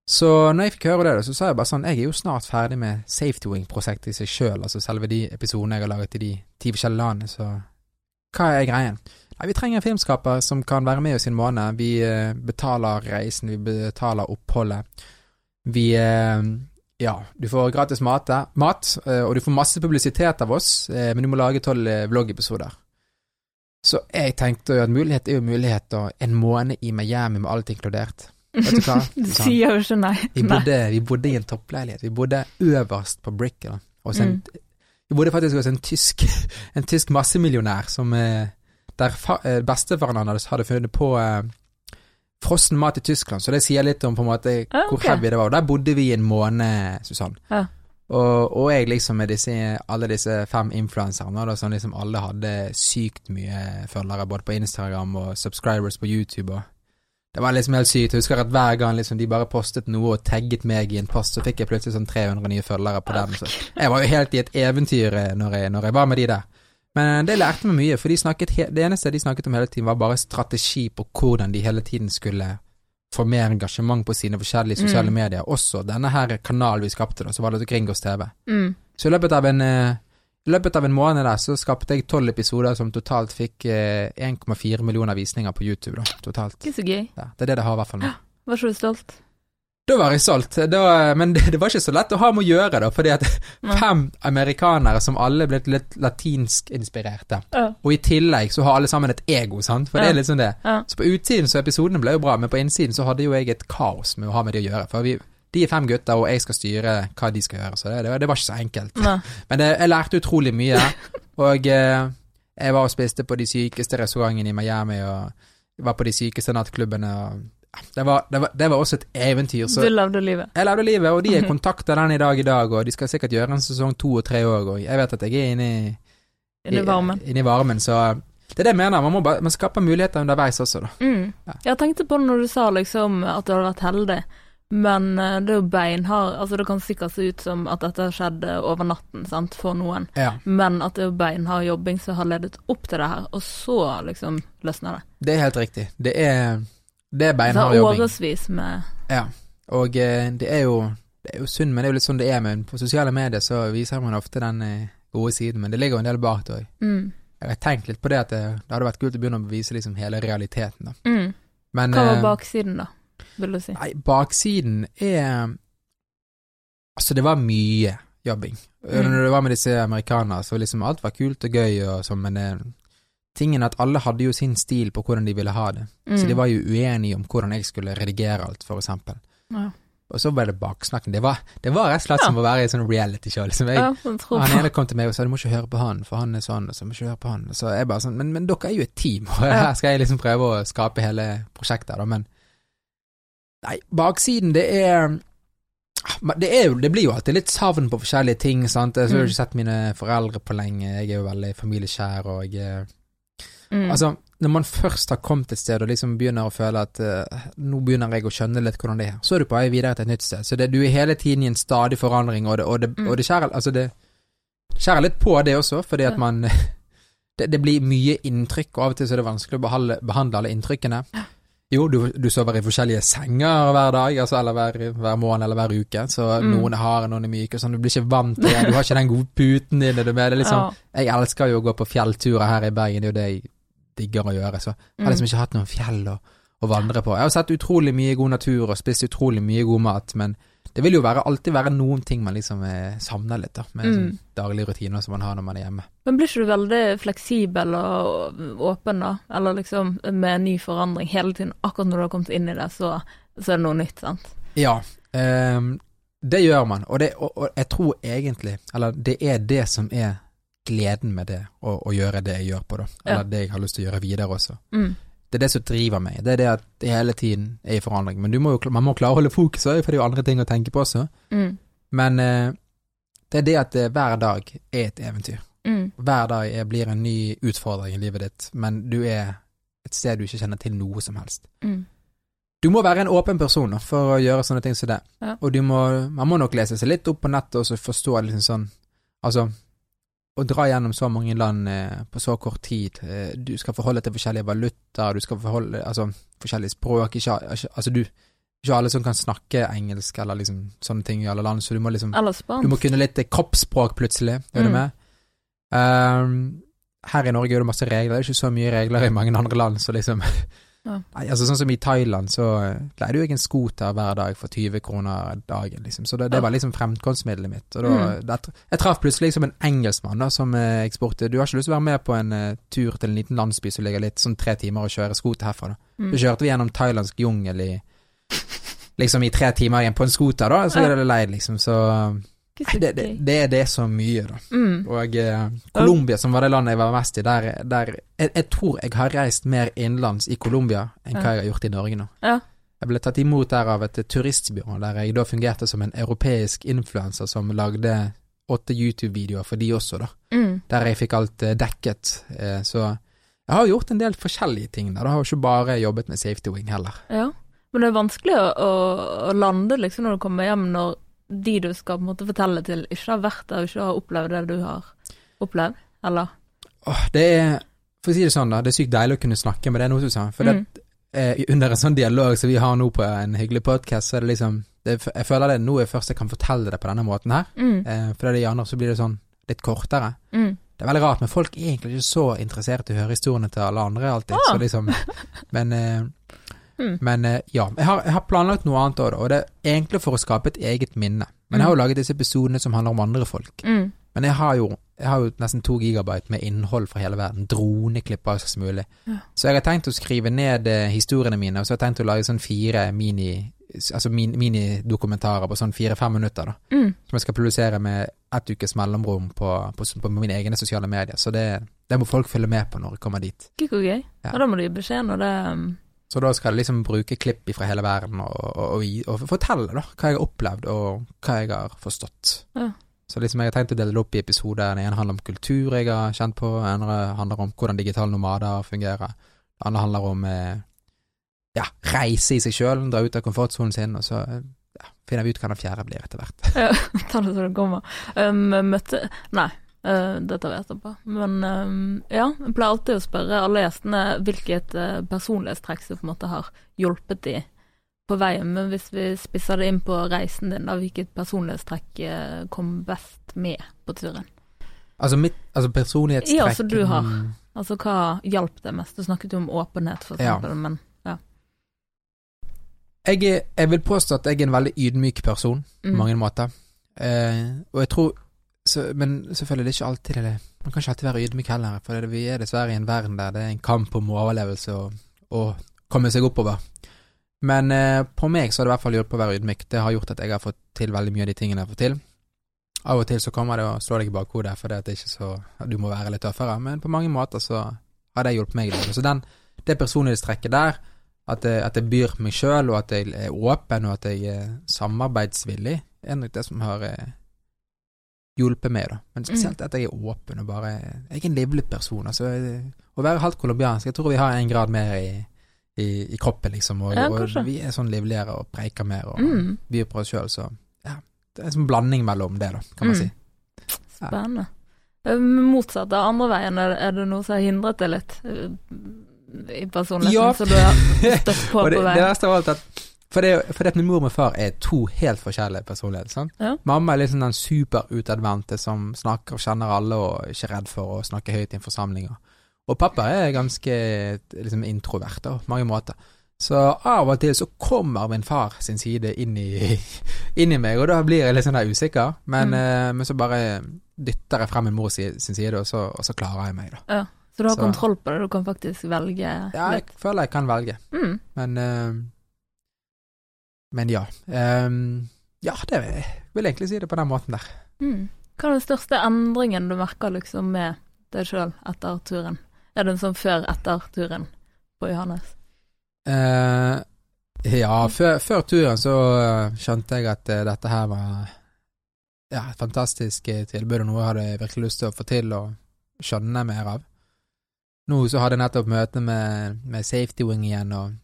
Så når jeg fikk høre det, så sa jeg bare sånn Jeg er jo snart ferdig med Safety Wing-prosjektet i seg sjøl, altså selve de episodene jeg har laget i de ti forskjellige landene, så hva er greien? Nei, vi trenger en filmskaper som kan være med oss i en måned. Vi eh, betaler reisen, vi betaler oppholdet. Vi eh, Ja, du får gratis mat, mat eh, og du får masse publisitet av oss, men du må lage tolv vloggepisoder. Så jeg tenkte jo at mulighet er jo mulighet, og en måned i Miami med alt inkludert. Vet du hva? Du Sånn. sier jo ikke nei. Vi bodde, vi bodde i en toppleilighet. Vi bodde øverst på Brick. Da. En, Mm. Vi bodde faktisk hos en tysk, en tysk massemillionær som eh, Der fa, eh, bestefaren hans hadde funnet på eh, frossen mat i Tyskland, så det sier litt om på en måte Ah, hvor ok. heavy det var. Og der bodde vi i en måned, Susann. Ja. Og, og jeg liksom med disse, alle disse fem influenserne, som liksom alle hadde sykt mye følgere både på Instagram og subscribers på YouTube. og det var liksom helt sykt. Jeg husker at hver gang liksom de bare postet noe og tagget meg i en post, så fikk jeg plutselig sånn 300 nye følgere på den. Så jeg var jo helt i et eventyr eh, når jeg, når jeg var med de der. Men det lærte meg mye, for de snakket det eneste de snakket om hele tiden, var bare strategi på hvordan de hele tiden skulle få mer engasjement på sine forskjellige sosiale Mm. medier. Også denne her kanalen vi skapte, da, så var det Gringos TV. Mm. Så i løpet av en eh, i løpet av en måned der så skapte jeg tolv episoder som totalt fikk eh, 1,4 millioner visninger på YouTube. da, totalt. Ikke så gøy. Ja, det er det det har, i hvert fall nå. Var så du stolt? Da var jeg solgt, da, men det, det var ikke så lett å ha med å gjøre, da, fordi at Nei. fem amerikanere som alle ble litt latinsk inspirerte, Ja. og i tillegg så har alle sammen et ego, sant, for det er litt sånn det. Ja. Så på utsiden så episodene ble jo bra, men på innsiden så hadde jo jeg et kaos med å ha med det å gjøre, for vi, de er fem gutter, og jeg skal styre hva de skal gjøre, så det, det, var- det var ikke så enkelt. Nei. Men det, jeg lærte utrolig mye, og eh, jeg var og spiste på de sykeste restaurantene i Miami, og var på de sykeste nattklubbene, og det var, det var, det var også et eventyr, så Du levde livet. jeg levde livet, og de er kontakta den i dag i dag, og de skal sikkert gjøre en sesong to og tre òg, og jeg vet at jeg er inne i, Inni varmen. Inne i varmen, så det er det jeg mener. Man må bare man skaper muligheter underveis også, da. Mm. Ja. Jeg tenkte på det når du sa liksom at du hadde vært heldig, men eh, det er jo beinhard Altså det kan sikkert se ut som at dette har skjedd eh, over natten, sant, for noen, Ja, men at det er beinhard jobbing som har ledet opp til det her, og så liksom løsner det. det er helt riktig. Det er, det er beinhard jobbing. årevis med Ja, og eh, det er jo det er jo synd, men det er jo litt sånn det er. Men på sosiale medier så viser man ofte den eh, gode siden, men det ligger jo en del bak det òg. mm. Jeg har tenkt litt på det at det, det hadde vært kult å begynne å vise liksom hele realiteten, da. Mm. Men Hva var baksiden, da, vil du si? Nei, baksiden er Altså, det var mye jobbing. Mm. Når det var med disse amerikanerne, så liksom alt var kult og gøy og sånn, men det, tingen er at alle hadde jo sin stil på hvordan de ville ha det. Mm. Så de var jo uenige om hvordan jeg skulle redigere alt, for eksempel. ja. Og så ble det baksnakken. Det var, det var rett og slett Ja. som å være i sånn reality-show. Liksom. Jeg, ja, han ene kom til meg og sa du må ikke høre på han, for han er sånn, og så må ikke høre på han. Så jeg bare sånn, men, men dere er jo et team, og her skal jeg liksom prøve å skape hele prosjektet, da, men Nei, baksiden, det er det, er jo, det blir jo alltid litt savn på forskjellige ting, sant. Jeg har jo Mm. ikke sett mine foreldre på lenge, jeg er jo veldig familieskjær, og jeg Mm. Altså, når man først har kommet et sted og liksom begynner å føle at uh, nå begynner jeg å skjønne litt hvordan det er, så er du på vei videre til et nytt sted. Så det, du er hele tiden i en stadig forandring, og det, og det, Mm. og det skjærer Altså, det skjærer litt på det også, fordi at man det, det blir mye inntrykk, og av og til så er det vanskelig å behandle, behandle alle inntrykkene. Jo, du, du sover i forskjellige senger hver dag, altså, eller hver, hver morgen eller hver uke, så Mm. noen er harde, noen er myke, sånn, du blir ikke vant til det, du har ikke den gode puten din? Det er liksom, jeg elsker jo å gå på fjellturer her i Bergen, det er jo det jeg digger å gjøre. Så jeg har liksom ikke hatt noen fjell å, å vandre på. Jeg har sett utrolig mye god natur og spist utrolig mye god mat, men det vil jo være, alltid være noen ting man liksom eh, savner litt, da, med Mm. sånn daglige rutiner som man har når man er hjemme. Men blir ikke du veldig fleksibel og åpen da? Eller liksom med ny forandring hele tiden? Akkurat når du har kommet inn i det, så, så er det noe nytt, sant? Ja, ehm, det gjør man, og, det, og, og jeg tror egentlig, eller det er det som er gleden med det, å, å gjøre det jeg gjør på, da. Eller Ja. det jeg har lyst til å gjøre videre også. Mm. Det er det som driver meg. Det er det at det hele tiden er i forandring. Men du må jo, man må klare å holde fokus, for det er jo andre ting å tenke på også. Mm. Men eh, det er det at eh, hver dag er et eventyr. Mm. Hver dag blir en ny utfordring i livet ditt, men du er et sted du ikke kjenner til noe som helst. Mm. Du må være en åpen person for å gjøre sånne ting som det. Ja. Og du må, man må nok lese seg litt opp på nettet og så forstå liksom sånn Altså, å dra gjennom så mange land eh, på så kort tid eh, Du skal forholde deg til forskjellige valutaer, du skal forholde Altså, forskjellige språk ikke, Altså, du Ikke alle som kan snakke engelsk eller liksom sånne ting i alle land, så du må liksom Du må kunne litt eh, kroppsspråk plutselig, er du Mm. med? Um, her i Norge er det masse regler, det er ikke så mye regler i mange andre land, så liksom Ja. Nei, altså Sånn som i Thailand, så eh, leier du deg en scooter hver dag for 20 kroner dagen, liksom. Så det, det var liksom fremkomstmiddelet mitt. Og da, Mm. det, jeg traff plutselig liksom en engelskmann da, som eh, eksporter Du har ikke lyst til å være med på en uh, tur til en liten landsby som ligger litt sånn tre timer og kjøre scooter herfra, da. Mm. Så kjørte vi gjennom thailandsk jungel i Liksom i tre timer igjen på en scooter, da, så er det leid, liksom. Så Nei, det, det, det, er det, så mye, da. Mm. Og eh, Colombia, som var det landet jeg var mest i, der, der jeg, jeg tror jeg har reist mer innenlands i Colombia enn hva jeg har gjort i Norge nå. Ja. Jeg ble tatt imot der av et turistbyrå, der jeg da fungerte som en europeisk influenser som lagde åtte YouTube-videoer for de også, da. Mm. Der jeg fikk alt eh, dekket. Eh, så jeg har gjort en del forskjellige ting der. Jeg har ikke bare jobbet med safety wing heller. Ja. Men det er vanskelig å, å lande liksom når du kommer hjem, når de du skal på en måte fortelle til, ikke har vært der og ikke har opplevd det du har opplevd, eller? Åh, det er For å si det sånn, da. Det er sykt deilig å kunne snakke med det nå, Susann. For det, Mm. eh, under en sånn dialog som vi har nå på en hyggelig podkast, så er det liksom det, Jeg føler det nå er først jeg kan fortelle det på denne måten her. Mm. Eh, for det de andre så blir det sånn litt kortere. Mm. Det er veldig rart, men folk er egentlig ikke så interessert i å høre historiene til alle andre alltid. Ah. Så liksom Men, eh, Mm. men eh, ja. Jeg har, jeg har planlagt noe annet òg. Og det er egentlig for å skape et eget minne. Men jeg har jo laget disse episodene som handler om andre folk. Mm. Men jeg har jo, jeg har jo nesten to gigabyte med innhold fra hele verden. Droneklipp som mulig. Ja. Så jeg har tenkt å skrive ned eh, historiene mine, og så har jeg tenkt å lage sånn fire mini Altså minidokumentarer på sånn fire-fem minutter, da. Mm. Som jeg skal produsere med ett ukes mellomrom på, på, på mine egne sosiale medier. Så det, det må folk følge med på når jeg kommer dit. Gikk jo gøy. Ja. Og da må du gi beskjed når det um, Så da skal jeg liksom bruke klipp fra hele verden og, og, og, og fortelle da, hva jeg har opplevd og hva jeg har forstått. Ja. Så liksom jeg har tenkt å dele det opp i episoder. Den ene handler om kultur jeg har kjent på, den andre handler om hvordan digitale nomader fungerer. Den andre handler om eh, ja, reise i seg sjøl, dra ut av komfortsonen sin, og så ja, finner vi ut hva den fjerde blir etter hvert. Ta det så det kommer. Um, møtte Nei, uh, vet jeg etterpå. Men um, ja, jeg pleier alltid å spørre alle gjestene hvilket uh, personlighetstrekk som på en måte har hjulpet de på veien. Men hvis vi spisser det inn på reisen din, da, hvilket personlighetstrekk uh, kom best med på turen? Altså mitt altså personlighetstrekk Ja, som du har. Altså hva hjalp det mest? Du snakket jo om åpenhet, for Ja. eksempel, men jeg, er, jeg vil påstå at jeg er en veldig ydmyk person på mm. mange måter. Eh, og jeg tror så, Men selvfølgelig, det er ikke alltid det Man kan ikke alltid være ydmyk heller, for vi er dessverre i en verden der det er en kamp om overlevelse og, og komme seg oppover. Men eh, på meg så har det i hvert fall hjulpet å være ydmyk. Det har gjort at jeg har fått til veldig mye av de tingene jeg har fått til. Av og til så kommer det og slår deg i bakhodet fordi at det ikke er så Du må være litt tøffere, men på mange måter så har det hjulpet meg. Så den, det personlighetstrekket der, at jeg, at jeg byr meg sjøl, og at jeg er åpen, og at jeg er samarbeidsvillig, er nok det som har eh, hjulpet meg, da. Men spesielt at jeg er åpen og bare Jeg er en livlig person. Altså, å være halvt colombiansk Jeg tror vi har en grad mer i, i, i kroppen, liksom. Og, Ja, og vi er sånn livligere og preiker mer og Mm. byr på oss sjøl, så ja. Det er en sånn blanding mellom det, da, kan man Mm. si. Ja. Spennende. Motsatt av andre veien, er er det noe som har hindret deg litt eh, i personligheten, Ja. så du har støtt på på veien? det verste av alt at for det, for det at min mor og min far er to helt forskjellige personligheter. Ja. Mamma er liksom den superutadvendte som snakker og kjenner alle og er ikke redd for å snakke høyt i en forsamling. og- Og pappa er ganske liksom, introvert da, på mange måter. Så av og til så kommer min far sin side inn i, inn i meg, og da blir jeg litt sånn der usikker. Men, Mm. eh, men så bare dytter jeg frem min mor sin side, og så, og så klarer jeg meg, da. Ja. Så du har Så- kontroll på det, du kan faktisk velge Ja, jeg litt. føler jeg kan velge. Mm. Men eh, Men ja. Um, ja, det vil jeg vil egentlig si det på den måten der. Mm. Hva er den største endringen du merker liksom med deg sjøl etter turen? Er det sånn før-etter-turen på Johannes? Uh, ja, før, før turen så eh, skjønte jeg at eh, dette her var ja, et fantastisk tilbud, og noe jeg hadde virkelig lyst til å få til og skjønne mer av. Nå så hadde jeg nettopp møte med, med Safety Wing igjen, og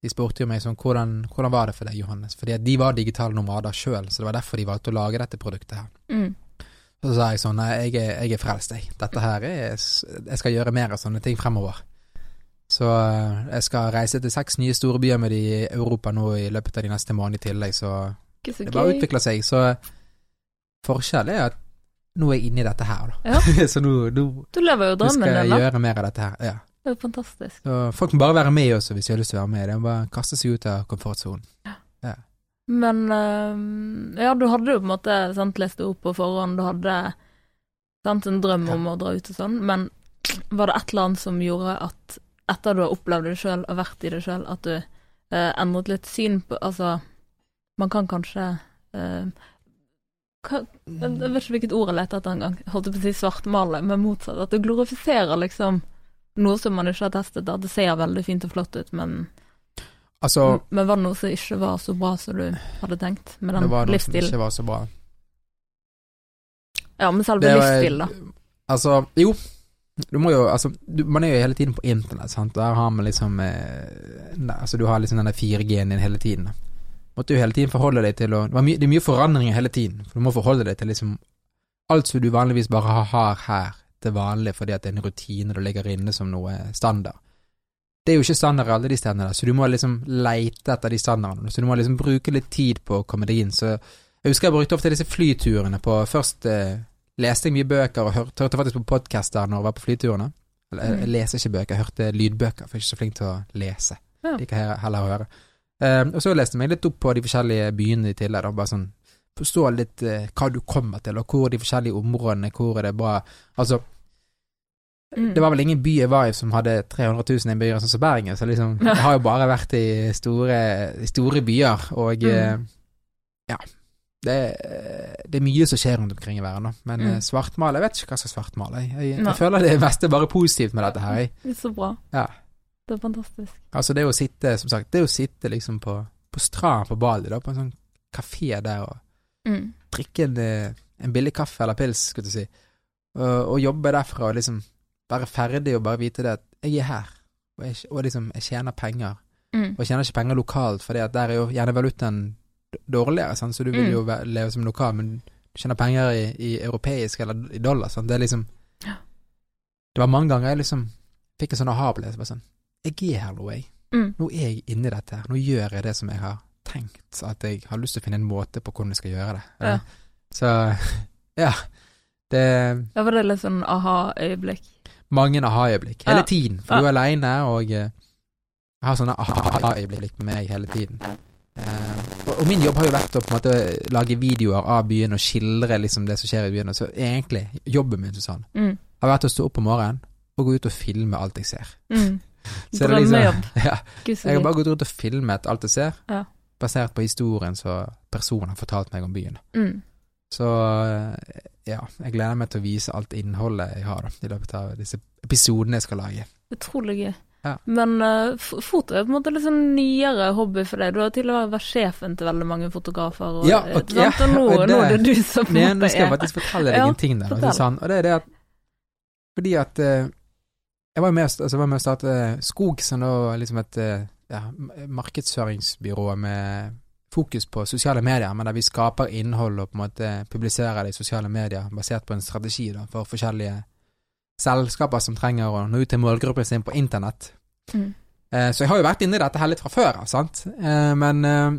de spurte jo meg sånn hvordan, hvordan var det for deg, Johannes? Fordi de var digitale nomader sjøl, så det var derfor de valgte å lage dette produktet her. Mm. Så sa jeg sånn, nei, jeg er, jeg er frelst, jeg. Dette her er Jeg skal gjøre mer av sånne ting fremover. Så eh, jeg skal reise til seks nye store byer med de i Europa nå i løpet av de neste månedene i tillegg, så så det bare utvikler seg. Så forskjellen er at nå er jeg inne i dette her, da. Ja. så nå, nå, Du lever jo skal drømmen jeg din, da. gjøre mer av dette her. Ja. Det er jo fantastisk. Så folk må bare være med også hvis de har lyst til å være med. De må bare kaste seg ut av komfortsonen. Men øhm, ja, du hadde jo på en måte sant, lest det opp på forhånd, du hadde sant, en drøm Ja. om å dra ut og sånn, men var det et eller annet som gjorde at etter du har opplevd det sjøl og vært i det sjøl, at du eh, endret litt syn på Altså, man kan kanskje eh, hva, Jeg vet ikke hvilket ord jeg leter etter engang. Holdt på å si svartmale, men motsatt. At du glorifiserer liksom noe som man ikke har testet. Da. det ser veldig fint og flott ut, men Altså, men var det noe som ikke var så bra som du hadde tenkt med det den var noe som ikke var så bra. Ja, med selve Det livsstilen, da. Altså, jo. Du må jo, altså, du, man er jo hele tiden på internett, sant. Der har man liksom eh, ne, Altså, du har liksom denne 4G-en din hele tiden. Måtte jo hele tiden forholde deg til å Det, mye- det er mye forandringer hele tiden, for du må forholde deg til liksom alt som du vanligvis bare har, har her til vanlig fordi at det er en rutine du ligger inne som noe standard. Det er jo ikke standard alle de stedene der, så du må liksom leite etter de standardene. Så du må liksom bruke litt tid på å komme deg inn. Så jeg husker jeg brukte ofte disse flyturene på Først eh, leste jeg mye bøker og hørte, hørte faktisk på podcaster når jeg var på flyturene. Eller jeg, jeg leser ikke bøker, jeg hørte lydbøker, for jeg er ikke så flink til å lese. Ja. Liker he- heller å høre. Eh, og så leste jeg meg litt opp på de forskjellige byene i tillegg, da, bare sånn forstå litt eh, hva du kommer til, og hvor de forskjellige områdene, hvor er det bra Altså, Mm. det var vel ingen by jeg var i som hadde 300 000 innbyggere, sånn som Bergen, så liksom Jeg har jo bare vært i store, i store byer, og Mm. eh, ja. Det, det er mye som skjer rundt omkring i verden. Men Mm. eh, svartmale Jeg vet ikke hva som svartmale. Jeg, jeg, jeg føler det meste er bare positivt med dette her. Det er så bra. Ja. Det er fantastisk. Altså, det å sitte, som sagt, det å sitte liksom på, på stranden på Bali, da, på en sånn kafé der, og Mm. drikke en, eh, en billig kaffe eller pils, skulle du si, og, og jobbe derfra og liksom være ferdig og bare vite det at jeg er her, og, jeg, og liksom, jeg tjener penger. Mm. Og jeg tjener ikke penger lokalt, for der er jo gjerne valutaen dårligere, sant? så du vil Mm. jo leve som lokal, men du tjener penger i, i europeisk eller i dollar. Sant? Det er liksom Det var mange ganger jeg liksom fikk en sånn aha-opplevelse. bare Sånn, jeg er her nå, jeg. Mm. Nå er jeg inni dette her. Nå gjør jeg det som jeg har tenkt at jeg har lyst til å finne en måte på hvordan jeg skal gjøre det. Ja. Så ja. Det Ja, var det litt sånn aha-øyeblikk? mange aha-øyeblikk hele Ja. tiden, for Ja. du er aleine, og eh, jeg har sånne aha-øyeblikk med meg hele tiden. Uh, og, min jobb har jo vært å på en måte lage videoer av byen og skildre liksom det som skjer i byen. Så egentlig, jobben min Susanne, Mm. har vært å stå opp om morgenen og gå ut og filme alt jeg ser. Mm. Drømmejobb. liksom- Drømmejobb. Ja, jeg har bare gått rundt og filmet alt jeg ser, Ja. Basert på historien som personen har fortalt meg om byen. Mm. Så eh, ja, jeg gleder meg til å vise alt innholdet jeg har da, i løpet av disse episodene jeg skal lage. Utrolig gøy. Ja. Men uh, foto er på en måte litt sånn nyere hobby for deg. Du har til og med vært sjefen til veldig mange fotografer. Og, Ja, eh, og- ja, og nå, og det- nå er det du som på en måte er nå skal jeg faktisk fortelle deg en ting der. Altså, sånn, og det er det at Fordi at uh, jeg var med, altså, jeg var med å starte Skog, som da liksom et eh, ja, markedsføringsbyrået med fokus på sosiale medier, men der vi skaper innhold og på en måte publiserer det i sosiale medier basert på en strategi da, for forskjellige selskaper som trenger å nå ut til målgruppen sin på internett. Mm. Eh, Så jeg har jo vært inne i dette her litt fra før sant. Eh, Men eh,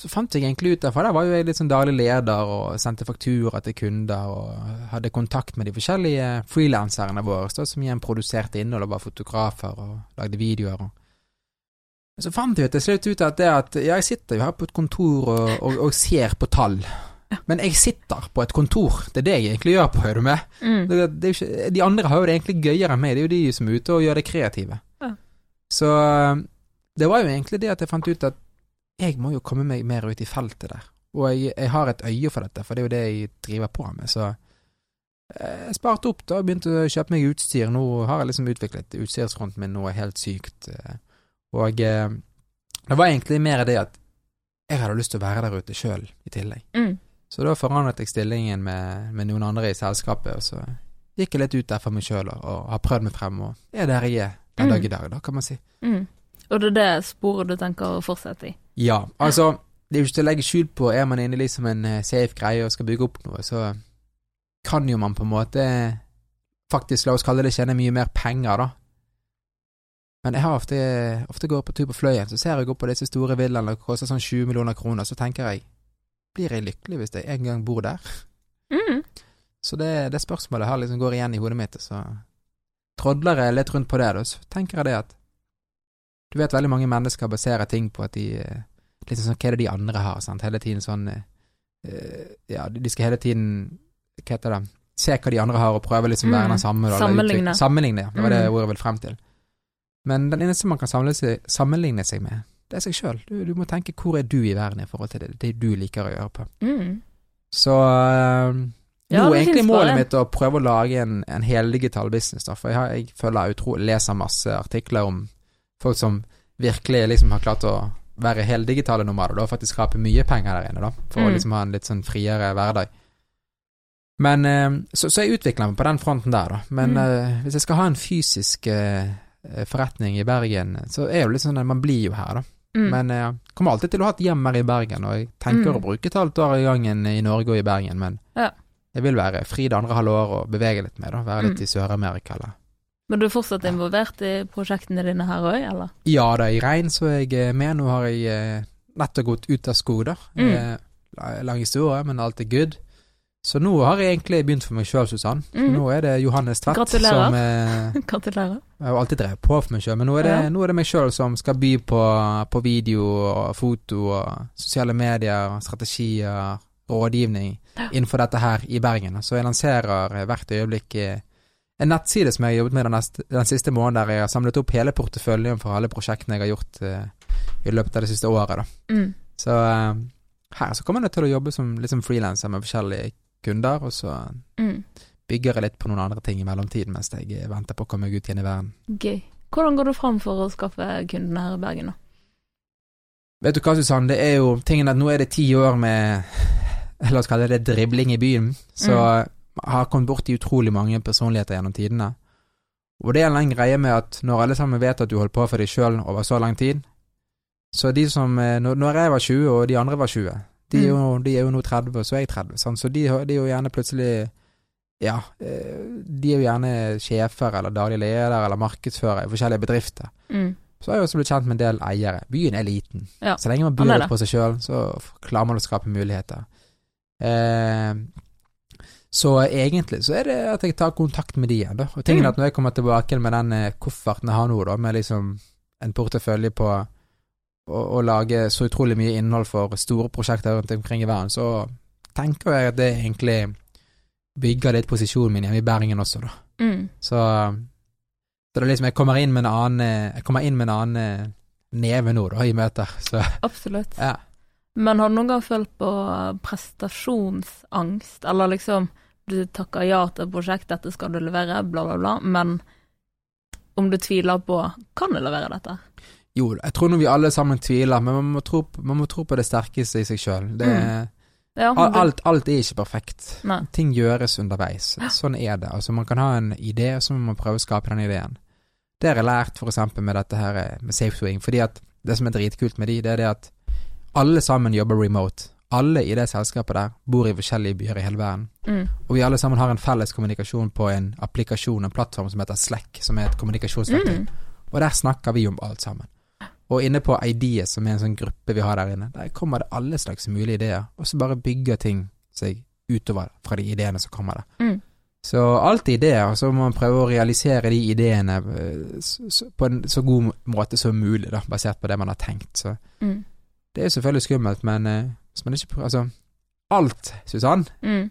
så fant jeg egentlig ut derfor, for der var jo jeg litt sånn daglig leder og sendte faktura til kunder og hadde kontakt med de forskjellige frilanserne våre, som igjen produserte innhold og var fotografer og lagde videoer. og så fant jeg til slutt ut at det at ja, jeg sitter jo her på et kontor og, og, og ser på tall. Men jeg sitter på et kontor, det er det jeg egentlig gjør på, hører du med? Mm. Det, det ikke, de andre har jo det egentlig gøyere enn meg, det er jo de som er ute og gjør det kreative. Ja. Så det var jo egentlig det at jeg fant ut at jeg må jo komme meg mer ut i feltet der. Og jeg, jeg har et øye for dette, for det er jo det jeg driver på med. Så eh, jeg sparte opp da og begynte å kjøpe meg utstyr. Nå har jeg liksom utviklet utstyrsfronten min noe helt sykt. eh, Og eh, det var egentlig mer det at jeg hadde lyst til å være der ute sjøl i tillegg. Mm. Så da forandret jeg stillingen med, med noen andre i selskapet, og så gikk jeg litt ut der for meg sjøl og, og har prøvd meg frem, og er der jeg er den Mm. dag i dag, da, kan man si. Mm. Og det er det sporet du tenker å fortsette i? Ja, altså, det er jo ikke til å legge skjul på, er man inne i liksom en eh, safe greie og skal bygge opp noe, så kan jo man på en måte faktisk, la oss kalle det, tjene mye mer penger, da. Men jeg har ofte, ofte går på tur på Fløyen, så ser jeg opp på disse store villaene, og koster sånn 20 millioner kroner, så tenker jeg, blir jeg lykkelig hvis jeg en gang bor der? Mm. Så det, det spørsmålet her liksom går igjen i hodet mitt, så trådler jeg litt rundt på det, da, så tenker jeg det at du vet veldig mange mennesker baserer ting på at de liksom Litt sånn hva er det de andre har, sant, hele tiden sånn eh, eh, Ja, de de skal hele tiden Hva heter det Se hva de andre har, og prøve liksom å være Mm. den samme. da, Sammenligne. Sammenligne, ja. Det var det Mm. ordet jeg ville frem til. Men den eneste man kan seg, sammenligne seg med, det er seg sjøl. Du, du må tenke hvor er du i verden i forhold til det, det du liker å gjøre på. Mm. Så øh, Ja, nå er egentlig målet mitt å prøve å lage en, en heldigital business, da, for jeg, har, jeg føler utro, leser masse artikler om folk som virkelig liksom har klart å være heldigitale nomader, da, faktisk skape mye penger der inne, da, for å Mm. liksom ha en litt sånn friere hverdag. Men øh, så, så jeg utvikler meg på den fronten der, da. Men Mm. øh, hvis jeg skal ha en fysisk øh, forretning i Bergen, så er det jo litt sånn at man blir jo her, da. Mm. Men jeg kommer alltid til å ha et hjem her i Bergen, og jeg tenker Mm. å bruke et halvt år i gangen i Norge og i Bergen, men Ja. jeg vil være fri det andre halve år og bevege litt mer, da. Være litt Mm. i Sør-Amerika, eller Men du er fortsatt involvert i prosjektene dine her òg, eller? Ja da, i regn så er jeg eh, med. Nå har jeg eh, nettopp gått ut av skog, da. Mm. Eh, lang historie, men alt er good. Så nå har jeg egentlig begynt for meg sjøl, Susann. Mm. Nå er det Johannes Tvedt Gratulerer. som eh, Gratulerer. Jeg har alltid drevet på for meg sjøl, men nå er, det, Ja. nå er det meg sjøl som skal by på, på video og foto og sosiale medier, strategier, rådgivning Ja. innenfor dette her i Bergen. Så jeg lanserer hvert øyeblikk eh, en nettside som jeg har jobbet med den, neste, den siste måneden, der jeg har samlet opp hele porteføljen for alle prosjektene jeg har gjort eh, i løpet av det siste året. Mm. Så eh, her så kommer jeg til å jobbe som liksom frilanser med forskjellige kunder, og så Mm. bygger jeg litt på noen andre ting i mellomtiden mens jeg venter på å komme meg ut igjen i verden. Gøy. Hvordan går du fram for å skaffe kundene her i Bergen, da? Vet du hva, Susann, det er jo tingen at nå er det ti år med La oss kalle det dribling i byen, så Mm. har kommet borti utrolig mange personligheter gjennom tidene. Og det er en lang greie med at når alle sammen vet at du holdt på for deg sjøl over så lang tid, så de som eh, når jeg var 20 og de andre var 20, de er jo, de er jo nå 30, og så er jeg 30, sant? så de, de er jo gjerne plutselig Ja, eh, de er jo gjerne sjefer eller daglig leder eller markedsfører i forskjellige bedrifter. Mm. Så har jeg også blitt kjent med en del eiere. Byen er liten. Ja, Så lenge man byr litt på seg sjøl, så klarer man å skape muligheter. Eh, så egentlig så er det at jeg tar kontakt med de igjen, da. Og tingen Mm. at når jeg kommer tilbake med den eh, kofferten jeg har nå, da, med liksom en portefølje på å, å lage så utrolig mye innhold for store prosjekter rundt omkring i verden, så tenker jeg at det egentlig bygger litt posisjonen min hjemme i Bergen også, da. Mm. Så, så det er liksom Jeg kommer inn med en annen eh, Jeg kommer inn med en annen eh, neve nå, da, i møter. Så Absolutt. ja. Men har du noen gang følt på prestasjonsangst, eller liksom du takker ja til et prosjekt, dette skal du levere, bla, bla, bla, men om du tviler på kan du levere dette? Jo, jeg tror nå vi alle sammen tviler, men man må tro, man må tro på det sterkeste i seg sjøl. Mm. Ja, Alt, alt er ikke perfekt. Nei. Ting gjøres underveis. Sånn er det. Altså, man kan ha en idé, og så må man prøve å skape den ideen. Det har jeg lært eksempel med dette her eh, med SafeSwing, fordi at det som er dritkult med de, det er det at alle sammen jobber remote. Alle i det selskapet der bor i forskjellige byer i hele verden. Mm. Og vi alle sammen har en felles kommunikasjon på en applikasjon, en plattform som heter Slack, som er et kommunikasjonsverktøy. Mm. Og der snakker vi om alt sammen. Og inne på Ideas, som er en sånn gruppe vi har der inne, der kommer det alle slags mulige ideer, og så bare bygger ting seg utover fra de ideene som kommer der. Mm. Så alt er ideer, og så må man prøve å realisere de ideene eh, på en så god måte som mulig, da, basert på det man har tenkt. Så Mm. det er jo selvfølgelig skummelt, men eh, hvis man ikke prøver Altså, alt, Susann, Mm.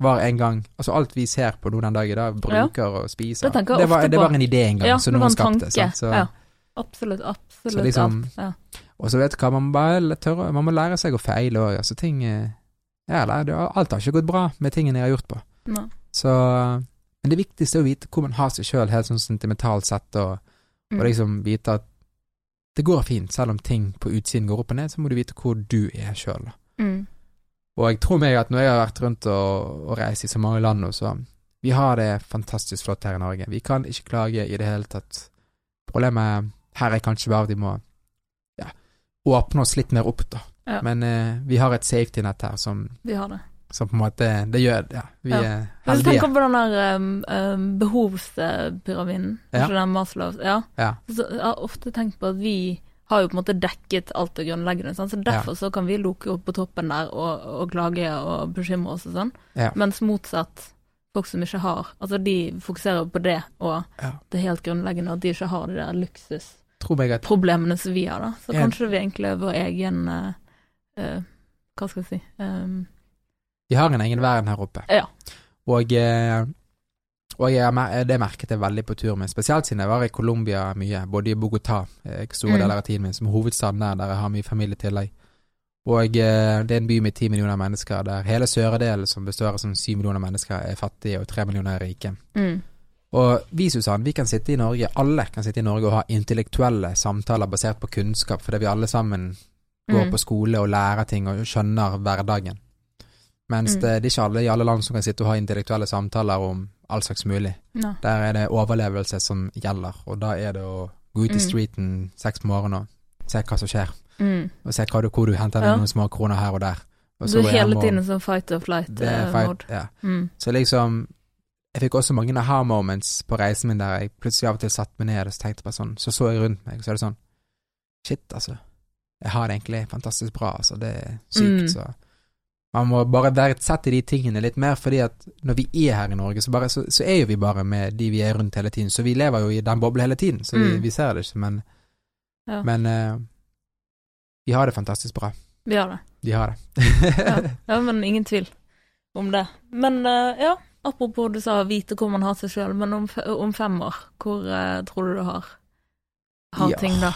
var en gang Altså alt vi ser på nå den dag i dag, bruker og spiser, Det det, var, det var en idé en gang Ja, som noen en skapte. Sant? Så, Ja. Absolutt, absolutt Så liksom- alt. Ja. Og så vet du hva, man må bare tørre Man må lære seg å feile òg. Altså ting eh, Ja, det, det, alt har ikke gått bra med tingene jeg har gjort på. Nei. Så Men det viktigste er å vite hvor man har seg sjøl, helt sånn sentimentalt sett, og, Mm. og liksom vite at det går fint, selv om ting på utsiden går opp og ned, så må du vite hvor du er sjøl. Mm. Og jeg tror meg at når jeg har vært rundt og, og reist i så mange land nå, så Vi har det fantastisk flott her i Norge. Vi kan ikke klage i det hele tatt. Problemet her er kanskje bare de må ja, åpne oss litt mer opp, da. Ja. Men eh, vi har et safety-nett her som, Vi har det. som på en måte Det gjør Ja, vi Ja. er heldige. tenker på den der um, behovspyramiden, Ja. ikke den Maslows Ja. Ja. Så jeg har ofte tenkt på at vi har jo på en måte dekket alt det grunnleggende, sånn. så derfor så kan vi loke opp på toppen der og, og klage og bekymre oss og sånn. Mens motsatt, folk som ikke har Altså de fokuserer på det og det helt grunnleggende, at de ikke har det der meg at problemene som vi har, da. Så Ja. kanskje vi egentlig er vår egen uh, uh, Hva skal jeg si um, vi har en egen verden her oppe. Ja. Og, eh, og jeg, det merket jeg veldig på tur min, spesielt siden jeg var i Colombia mye, både i Bogotá, store Mm. deler av tiden min, som hovedstaden der, der jeg har mye familie i tillegg. Og det er en by med ti millioner mennesker, der hele søredelen, som består av sånn syv millioner mennesker, er fattige, og tre millioner er rike. mm, Og vi, Susann, vi kan sitte i Norge, alle kan sitte i Norge og ha intellektuelle samtaler basert på kunnskap, fordi vi alle sammen går mm, på skole og lærer ting og skjønner hverdagen. Mens Mm. det, det er ikke alle i alle land som kan sitte og ha intellektuelle samtaler om all slags mulig. No. Der er det overlevelse som gjelder, og da er det å gå ut i Mm. streeten seks på morgenen og se hva som skjer, Mm. og se du, hvor du henter Ja. noen små kroner her og der. Og Du er hele tiden sånn fight-or-flight-mord. eh, mode. ja. Mm. Så liksom Jeg fikk også mange aha moments på reisen min der jeg plutselig av og til satt meg ned og så tenkte bare sånn, så så jeg rundt meg, så er det sånn Shit, altså. Jeg har det egentlig fantastisk bra, altså. Det er sykt, Mm. så Man må bare verdsette de tingene litt mer, fordi at når vi er her i Norge, så, bare, så, så er jo vi bare med de vi er rundt hele tiden. Så vi lever jo i den bobla hele tiden, så vi, Mm. vi ser det ikke, men Ja. Men uh, vi har det fantastisk bra. Vi har det. Vi har det. Ja. ja, men ingen tvil om det. Men uh, ja, apropos du sa vite hvor man har seg sjøl, men om, om fem år, hvor uh, tror du du har, har Ja. ting da?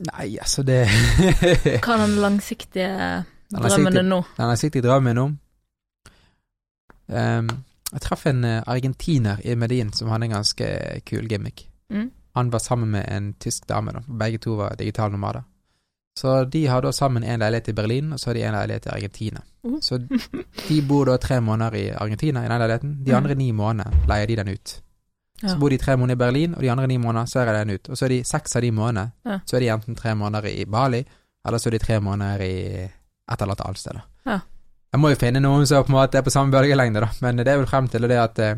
Nei, altså, det Hva er den langsiktige drømmen din nå? Den langsiktige drømmen nå? Um, Jeg traff en eh, argentiner i Medin som hadde en ganske kul gimmick. Mm? Han var sammen med en tysk dame, da. Begge to var digitale nomader. Så de har da sammen en leilighet i Berlin, og så har de en leilighet i Argentina. Så de bor da tre måneder i Argentina i den leiligheten. De Mm. andre ni månedene leier de den ut. Så bor de tre måneder i Berlin, og de andre ni måneder så er den ut. Og så er de seks av de månedene, så er de enten tre måneder i Bali, eller så er de tre måneder i et eller annet sted. da. Ja. Jeg må jo finne noen som på en måte er på samme bølgelengde, da, men det er vel frem til det at eh,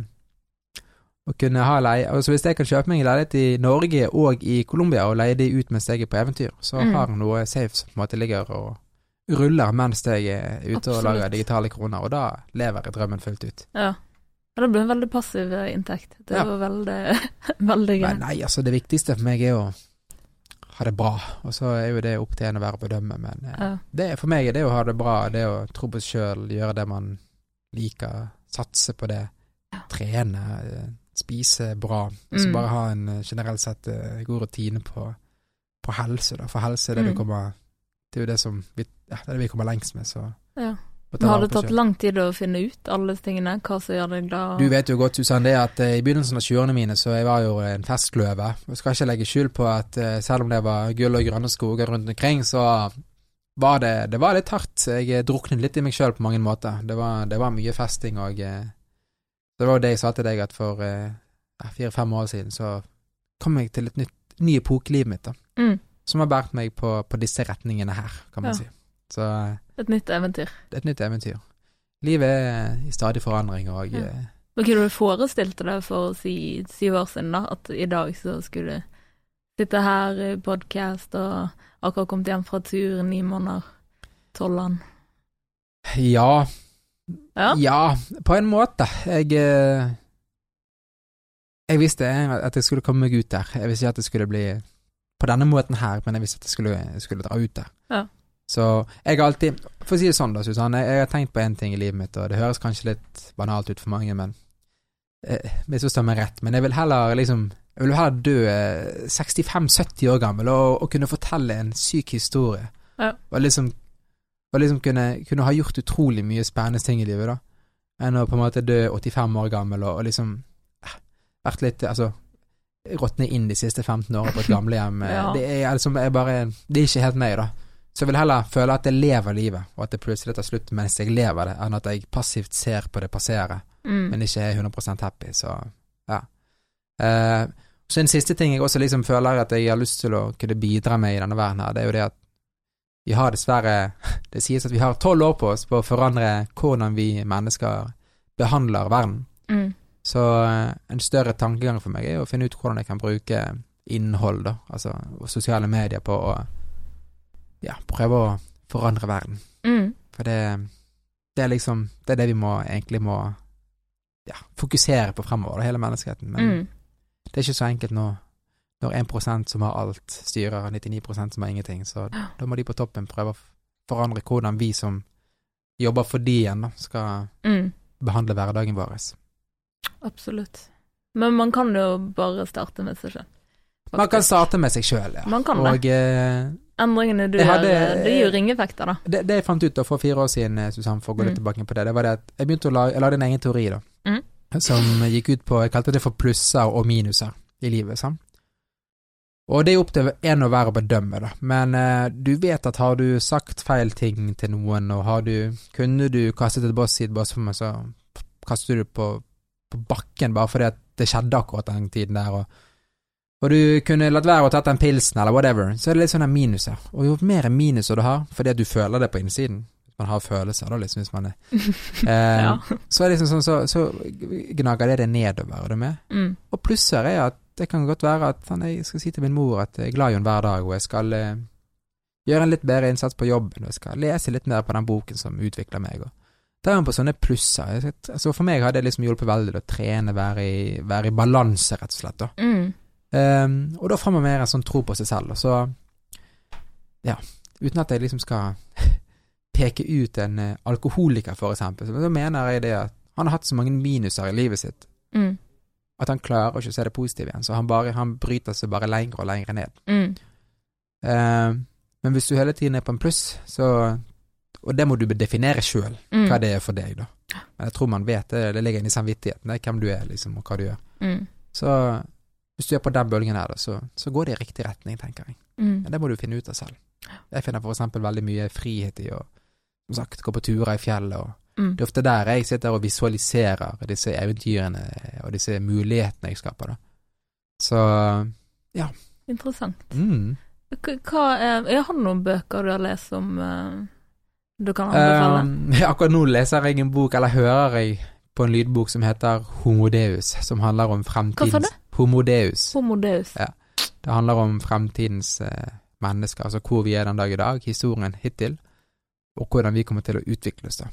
å kunne ha leie Altså Hvis jeg kan kjøpe meg en leilighet i Norge og i Colombia og leie de ut mens jeg er på eventyr, så Mm. har jeg noe safe som på en måte ligger og ruller mens jeg er ute og lager digitale kroner, og da lever jeg drømmen fullt ut. Ja. ja. Det blir en veldig passiv eh, inntekt. Det Ja. var veldig, veldig gøy. Nei, altså det viktigste for meg er å ha det bra, og så er jo det opp til en å være å bedømme, men eh, Ja. det, for meg er det å ha det bra, det å tro på seg sjøl, gjøre det man liker, satse på det, trene, eh, spise bra, og så Mm. bare ha en eh, generelt sett eh, god rutine på, på helse, da. For helse er det Mm. du kommer Det er jo det som vi, ja, det er det vi kommer lengst med, så Ja. Men har det tatt selv. lang tid å finne ut alle tingene? Hva som gjør deg glad? Du vet jo godt, Susann, det at eh, i begynnelsen av 20-årene mine så jeg var jo en festløve. Jeg skal ikke legge skjul på at selv om det var gull og grønne skoger rundt omkring, så var det, det var litt hardt. Jeg druknet litt i meg sjøl på mange måter. Det var, det var mye festing og Det var jo det jeg sa til deg, at for eh, fire-fem år siden så kom jeg til et nytt, ny epoke i livet mitt, da. Mm. Som har båret meg på, på disse retningene her, kan man Ja. si. Så eh, Et nytt eventyr. et nytt eventyr. Livet er i stadig forandring, og Ja. eh, Men kunne du forestilt deg for si syv år siden, da, at i dag så skulle du sitte her i podkast og akkurat kommet hjem fra tur, ni måneder, tolv Ja, Ja. Ja, på en måte. Jeg eh, Jeg visste at jeg skulle komme meg ut der. Jeg visste ikke at det skulle bli på denne måten her, men jeg visste at jeg skulle, skulle dra ut der. Ja. Så jeg har alltid For å si det sånn, da, Susanne. Jeg har tenkt på én ting i livet mitt, og det høres kanskje litt banalt ut for mange, men eh, Misforstå meg rett, men jeg vil heller liksom Jeg vil heller dø eh, 65-70 år gammel og, og kunne fortelle en syk historie. Ja. Og liksom og liksom kunne, kunne ha gjort utrolig mye spennende ting i livet, da. Enn å på en måte dø 85 år gammel og, og liksom eh, vært litt Altså råtne inn de siste 15 årene på et gamlehjem. eh, Ja. Det er liksom jeg bare Det er ikke helt meg, da. Så jeg vil heller føle at jeg lever livet, og at det plutselig tar slutt mens jeg lever det, enn at jeg passivt ser på det passere, Mm. men ikke er 100% happy. Så ja. Eh, så en siste ting jeg også liksom føler at jeg har lyst til å kunne bidra med i denne verden her, det er jo det at vi har dessverre Det sies at vi har tolv år på oss på å forandre hvordan vi mennesker behandler verden. Mm. Så eh, en større tankegang for meg er å finne ut hvordan jeg kan bruke innhold, da, altså sosiale medier, på å ja, prøve å forandre verden. Mm. For det, det er liksom Det er det vi må egentlig må ja, fokusere på fremover, da, hele menneskeheten. Men Mm. det er ikke så enkelt når, når 1% som har alt, styrer 99 som har ingenting. Så da må de på toppen prøve å forandre hvordan vi som jobber for de igjen, skal Mm. behandle hverdagen vår. Absolutt. Men man kan jo bare starte med seg sjøl. Man kan starte med seg sjøl, ja. Man kan det. Og eh, Endringene du gjør, det gir jo ringeffekter, da. det, det jeg fant ut da for fire år siden, Susanne, Susann, for å gå litt Mm. tilbake på det, det var det at jeg begynte å lage, jeg lagde en egen teori, da. Mm. Som gikk ut på Jeg kalte det for plusser og minuser i livet, sant. Og det er opp til en og hver å bedømme, da. Men eh, du vet at har du sagt feil ting til noen, og har du Kunne du kastet et boss i et boss for meg, så kaster du det på, på bakken bare fordi at det skjedde akkurat den tiden der, og og du kunne latt være å tatt den pilsen, eller whatever, så er det litt sånne minuser. Og jo mer minuser du har, fordi at du føler det på innsiden, man har følelser, da, liksom, hvis man er eh, Ja. Så er det liksom sånn, så, så gnager det det nedover, er du med? Mm. Og plusser er at det kan godt være at sånn, jeg skal si til min mor at jeg er glad i henne hver dag, og jeg skal eh, gjøre en litt bedre innsats på jobben, og jeg skal lese litt mer på den boken som utvikler meg. Og da er man på sånne plusser. Altså for meg har det liksom hjulpet veldig å trene, være i, være i balanse, rett og slett. da. Mm. Um, og da får man mer en sånn tro på seg selv. Og så, ja, uten at jeg liksom skal peke ut en eh, alkoholiker, for eksempel, så mener jeg det at han har hatt så mange minuser i livet sitt Mm. At han klarer ikke å se det positive igjen. Så han, bare, han bryter seg bare lenger og lenger ned. Mm. Ehm, men hvis du hele tiden er på en pluss, så Og det må du definere sjøl, Mm. hva det er for deg, da. Men jeg tror man vet det, det ligger i samvittigheten, det er hvem du er, liksom, og hva du gjør. Mm. Så hvis du er på den bølgen her, da, så, så går det i riktig retning, tenker jeg. Mm. Men det må du finne ut av selv. Jeg finner for eksempel veldig mye frihet i å som sagt, gå på turer i fjellet. og Mm. Det er ofte der jeg sitter og visualiserer disse eventyrene og disse mulighetene jeg skaper. da. Så Interessant. mm. Hva Jeg har noen bøker du har lest som eh, du kan anbefale? Um, akkurat nå leser jeg en bok, eller hører jeg på en lydbok som heter Homodeus, som handler om Hva sa fremtidens du? Homodeus. Homodeus. Ja. Det handler om fremtidens eh, mennesker, altså hvor vi er den dag i dag, historien hittil, og hvordan vi kommer til å utvikle oss. da.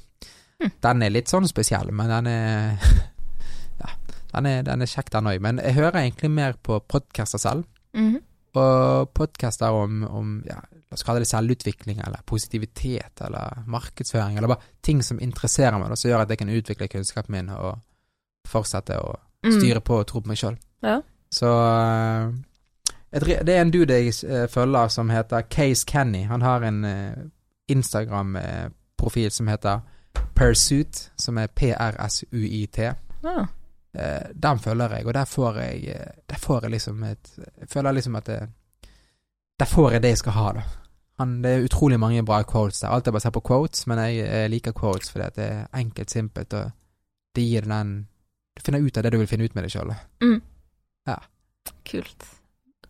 Hm. Den er litt sånn spesiell, men den er Ja, den er, den er kjekk, den òg. Men jeg hører egentlig mer på podcaster selv, Mhm. og podcaster om, om ja, la oss kalle det selvutvikling, eller positivitet, eller markedsføring, eller bare ting som interesserer meg, og som gjør at jeg kan utvikle kunnskapen min og fortsette å Mm. styre på og tro på meg sjøl. Ja. Så eh, Det er en dude jeg eh, følger som heter Case Kenny. Han har en eh, Instagram-profil som heter Pursuit, som er P-R-S-U-I-T. Eh, den følger jeg, og der får jeg eh, Der får jeg liksom et Jeg føler liksom at det, Der får jeg det jeg skal ha, da. Han, det er utrolig mange bra quotes der. Alt er basert på quotes, men jeg, jeg liker quotes fordi det er enkelt, simpelt, og det gir den Du finner ut av det du vil finne ut med deg sjøl. Mm. Ja. Kult.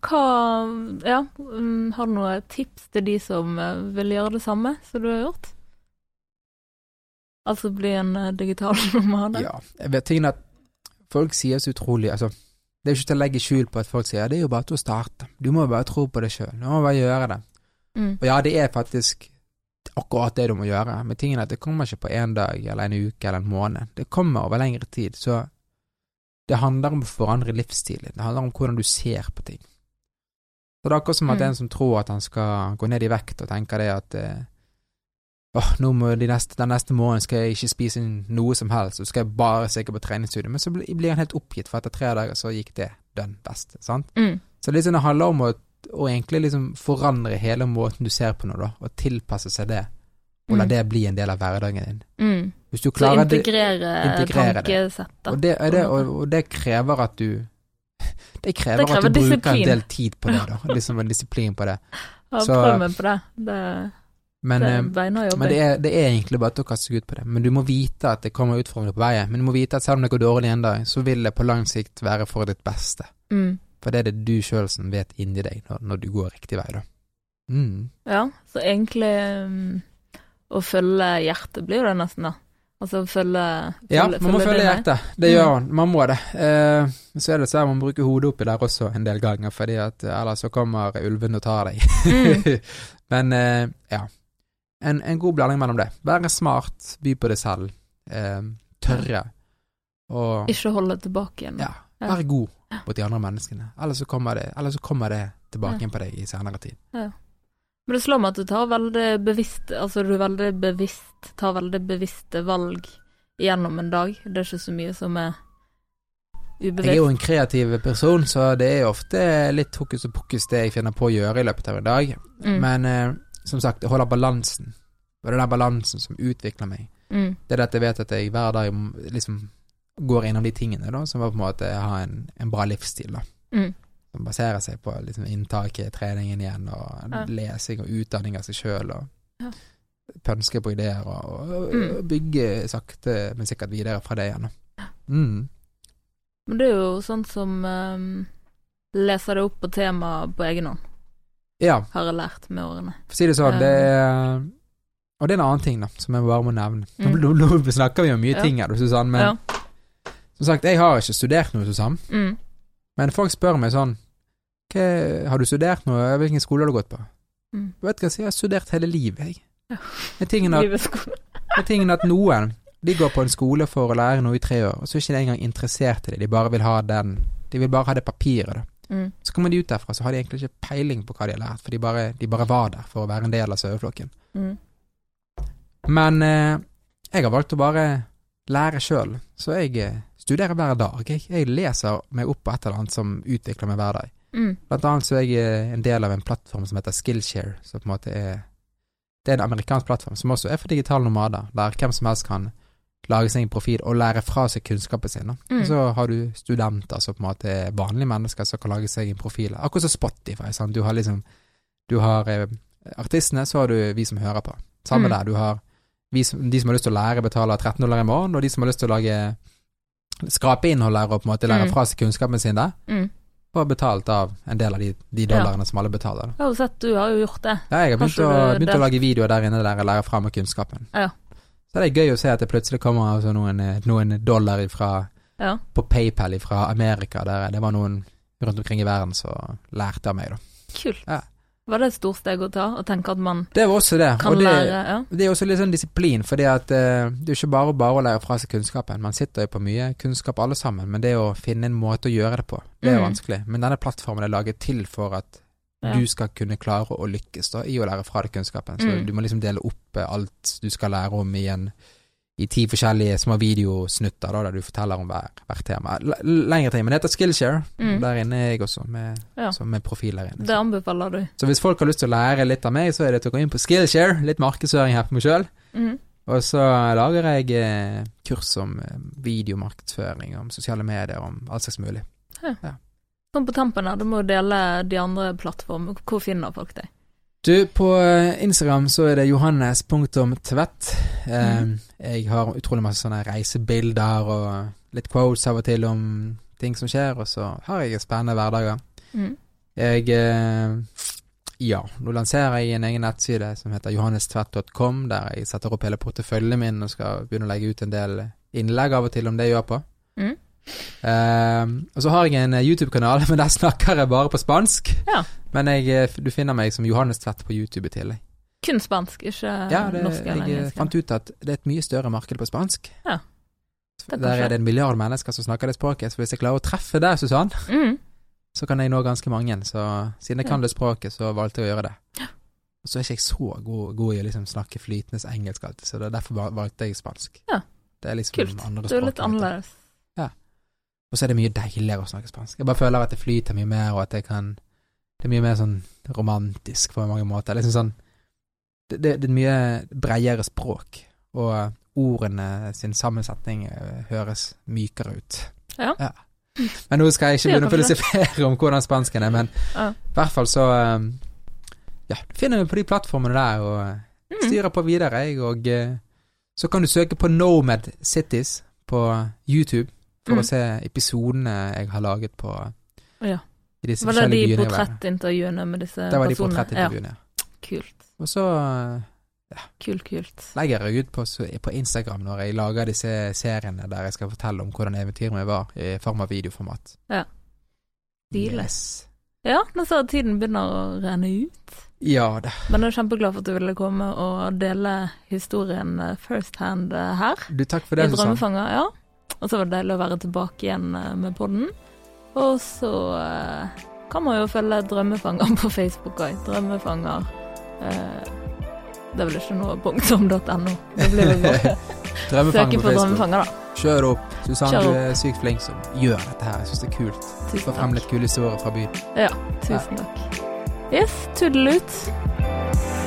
Hva Ja, mm, har du noen tips til de som eh, vil gjøre det samme som du har gjort? Altså bli en eh, digital nomade? Ja. Jeg vet tingen at folk sier så utrolig Altså, det er jo ikke til å legge skjul på at folk sier det er jo bare til å starte. Du må jo bare tro på det sjøl. Du må bare gjøre det. Mm. Og ja, det er faktisk akkurat det du må gjøre, men tingen er at det kommer ikke på én dag eller en uke eller en måned. Det kommer over lengre tid, så det handler om å forandre livsstilen. Det handler om hvordan du ser på ting. Så det er akkurat som at Mm. en som tror at han skal gå ned i vekt og tenker det at eh, åh, nå må de neste, den neste morgenen skal jeg ikke spise noe som helst, så skal jeg bare stikke på treningsstudio, men så blir han helt oppgitt, for etter tre dager så gikk det dønn best, sant? Mm. Så liksom det handler om å, å egentlig liksom forandre hele måten du ser på noe, da, og tilpasse seg det, og la Mm. det bli en del av hverdagen din. Mm. Hvis du Så klarer det, integrere, integrere det. tankesett, da. og det, det, og, og det krever at du Det krever, Det krever at du bruker en del tid på det, da. Liksom en disiplin på det. Ja, så- prøv meg på det. Det, Men, det eh, er men det, er, det er egentlig bare til å kaste seg ut på det. Men du må vite at det kommer utfordringer på veien. Men du må vite at selv om det går dårlig en dag, så vil det på lang sikt være for ditt beste. Mm. For det er det du sjøl som vet inni deg når, når du går riktig vei, da. Mm. Ja, så egentlig um, å følge hjertet blir det nesten, da. Altså følge, følge Ja, man må følge følge hjertet. Det Mm. gjør man. Man må det. Eh, så er det sånn at man bruker hodet oppi der også en del ganger, fordi at eh, ellers så kommer ulven og tar deg. Mm. Men eh, ja. En, en god blanding mellom det. Være smart, by på det selv. Eh, tørre. Og Ikke holde tilbake igjen. ja, Ja. være god mot de andre menneskene. Ellers så kommer det, så kommer det tilbake igjen på deg i senere tid. Men det slår meg at du tar veldig bevisst Altså du er veldig bevisst tar veldig bevisste valg gjennom en dag. Det er ikke så mye som er ubevisst. Jeg er jo en kreativ person, så det er ofte litt hokus og pokus det jeg finner på å gjøre i løpet av en dag. Mm. Men eh, som sagt, jeg holder balansen. Og det er den balansen som utvikler meg. Mm. Det er dette jeg vet at jeg hver dag liksom går innom de tingene da, som var på en måte å ha en, en bra livsstil. da. Mm. Som baserer seg på liksom, inntaket, treningen igjen, og Ja. lesing og utdanning av seg sjøl, og Ja. pønske på ideer, og, og, Mm. og bygge sakte, men sikkert videre fra det igjen. da. Mm. Men det er jo sånn som um, leser det opp på tema på egen hånd, Ja, har jeg lært med årene. for å si det sånn, det er Og det er en annen ting, da, som jeg bare må nevne. Nå, Mm. nå, nå snakker vi om mye Ja. ting her, Susann, men ja. som sagt, jeg har ikke studert noe, Susann. Mm. Men folk spør meg sånn Har du studert noe? Hvilken skole har du gått på? Mm. Vet du hva jeg sier? Jeg har studert hele livet, jeg. Ja. Men tingen at noen De går på en skole for å lære noe i tre år, og så er ikke de engang interessert i det. De bare vil ha den De vil bare ha det papiret, da. Mm. Så kommer de ut derfra, så har de egentlig ikke peiling på hva de har lært, for de bare, de bare var der for å være en del av saueflokken. Mm. Men eh, jeg har valgt å bare lære sjøl, så jeg eh, studerer hver dag. Jeg, jeg leser meg opp på et eller annet som utvikler meg hver dag. Mm. Blant annet så er jeg eh, en del av en plattform som heter Skillshare, som på en måte er Det er en amerikansk plattform som også er for digitale nomader, der hvem som helst kan lage seg en profil og lære fra seg kunnskapen sin. Mm. Og så har du studenter som på en måte er vanlige mennesker som kan lage seg en profil. Akkurat som Spotify. Sant? Du har liksom Du har eh, artistene, så har du vi som hører på. Samme Mm. der. Du har vi som, de som har lyst til å lære, betaler 13 dollar i måneden, og de som har lyst til å lage skrape innhold der og på en måte lære Mm. fra seg kunnskapen sin der, Mm. får betalt av en del av de, de dollarene som alle betaler. Da. Jeg har jo sett du har jo gjort det. Ja, jeg har begynt, å, begynt å lage videoer der inne der jeg lærer fra meg kunnskapen. Ja. Så det er gøy å se at det plutselig kommer altså noen, eh, noen dollar ifra, Ja. på PayPal fra Amerika. Der det var noen rundt omkring i verden som lærte av meg, da. Kult. Ja. Var det et stort steg å ta, å tenke at man Det var også det. kan og det, lære? Ja. det er også litt sånn disiplin, fordi at eh, det er ikke bare bare å lære fra seg kunnskapen. Man sitter jo på mye kunnskap alle sammen, men det å finne en måte å gjøre det på, det er Mm. vanskelig. Men denne plattformen er laget til for at Ja. du skal kunne klare å lykkes da, i å lære fra deg kunnskapen. Så Mm. du må liksom dele opp eh, alt du skal lære om i en i ti forskjellige små videosnutter da, der du forteller om hver, hvert tema. L lengre ting, men det heter Skillshare. Mm. Der inne er jeg også, med, Ja. så med profiler inne. Det anbefaler du. Så hvis folk har lyst til å lære litt av meg, så er det til å gå inn på Skillshare, litt markedsføring her på meg sjøl. Mhm. Og så lager jeg eh, kurs om eh, videomarkedsføring, om sosiale medier, om alt slags mulig. Sånn på tampen her, du må dele de andre plattformene. Hvor finner folk deg? Du, på eh, Instagram så er det johannes.tvedt. Eh, Mhm. Jeg har utrolig masse sånne reisebilder og litt quotes av og til om ting som skjer, og så har jeg spennende hverdager. Mm. Jeg eh, Ja, nå lanserer jeg en egen nettside som heter johannestvedt.com, der jeg setter opp hele porteføljen min og skal begynne å legge ut en del innlegg av og til om det jeg gjør på. Mm. Eh, og så har jeg en eh, YouTube-kanal, men der snakker jeg bare på spansk. Ja. Men jeg, eh, du finner meg som Johannes Tvedt på YouTube i tillegg. Kun spansk, ikke Ja, det, norsk eller jeg eh, engelsk. fant ut at det er et mye større marked på spansk. Ja. Er Der er det en milliard mennesker som snakker det språket, så hvis jeg klarer å treffe deg, Susann, Mm. så kan jeg nå ganske mange. Så siden jeg kan det språket, så valgte jeg å gjøre det. Og så er ikke jeg så god, god i å liksom snakke flytende engelsk alltid, så er derfor valgte jeg spansk. Ja. Det er liksom Kult. andre Du er litt annerledes. Og så er det mye deiligere å snakke spansk. Jeg bare føler at det flyter mye mer, og at jeg kan Det er mye mer sånn romantisk på mange måter. Liksom sånn Det, det, det er mye bredere språk, og ordene sin sammensetning eh, høres mykere ut. Ja. Men nå skal jeg ikke begynne å filosofere om hvordan spansken er, men Ja. i hvert fall så eh, Ja, du finner vi på de plattformene der, og eh, Mm. styrer på videre, jeg, og så kan du søke på Nomad Cities på YouTube for Mm. å se episodene jeg har laget på Ja. i disse Var forskjellige de byene. Var var de portrettintervjuene med disse Det var de personene? portrettintervjuene, ja. Kult. Og så ja. Kult, kult. legger jeg ut på, på Instagram når jeg lager disse seriene der jeg skal fortelle om hvordan eventyret mitt var, i form av videoformat. Ja. Stilig. Yes. Ja, nå ser jeg tiden begynner å renne ut. Ja det. Men jeg er kjempeglad for at du ville komme og dele historien eh, first hand eh, her. Du, takk for det, I Drømmefanger, ja. Og så var det deilig å være tilbake igjen eh, med podden. Og så eh, kan man jo følge Drømmefanger på Facebook òg. Drømmefanger eh, Det er vel ikke noe punktum.no. Det blir vel bare søke på på. Drømmefanger, da. Kjør opp. Susanne, du er sykt flink som gjør dette her. Jeg syns det er kult. Få Tusen frem takk. litt kule historier fra byen. Ja, tusen takk. Yes, tudel ut.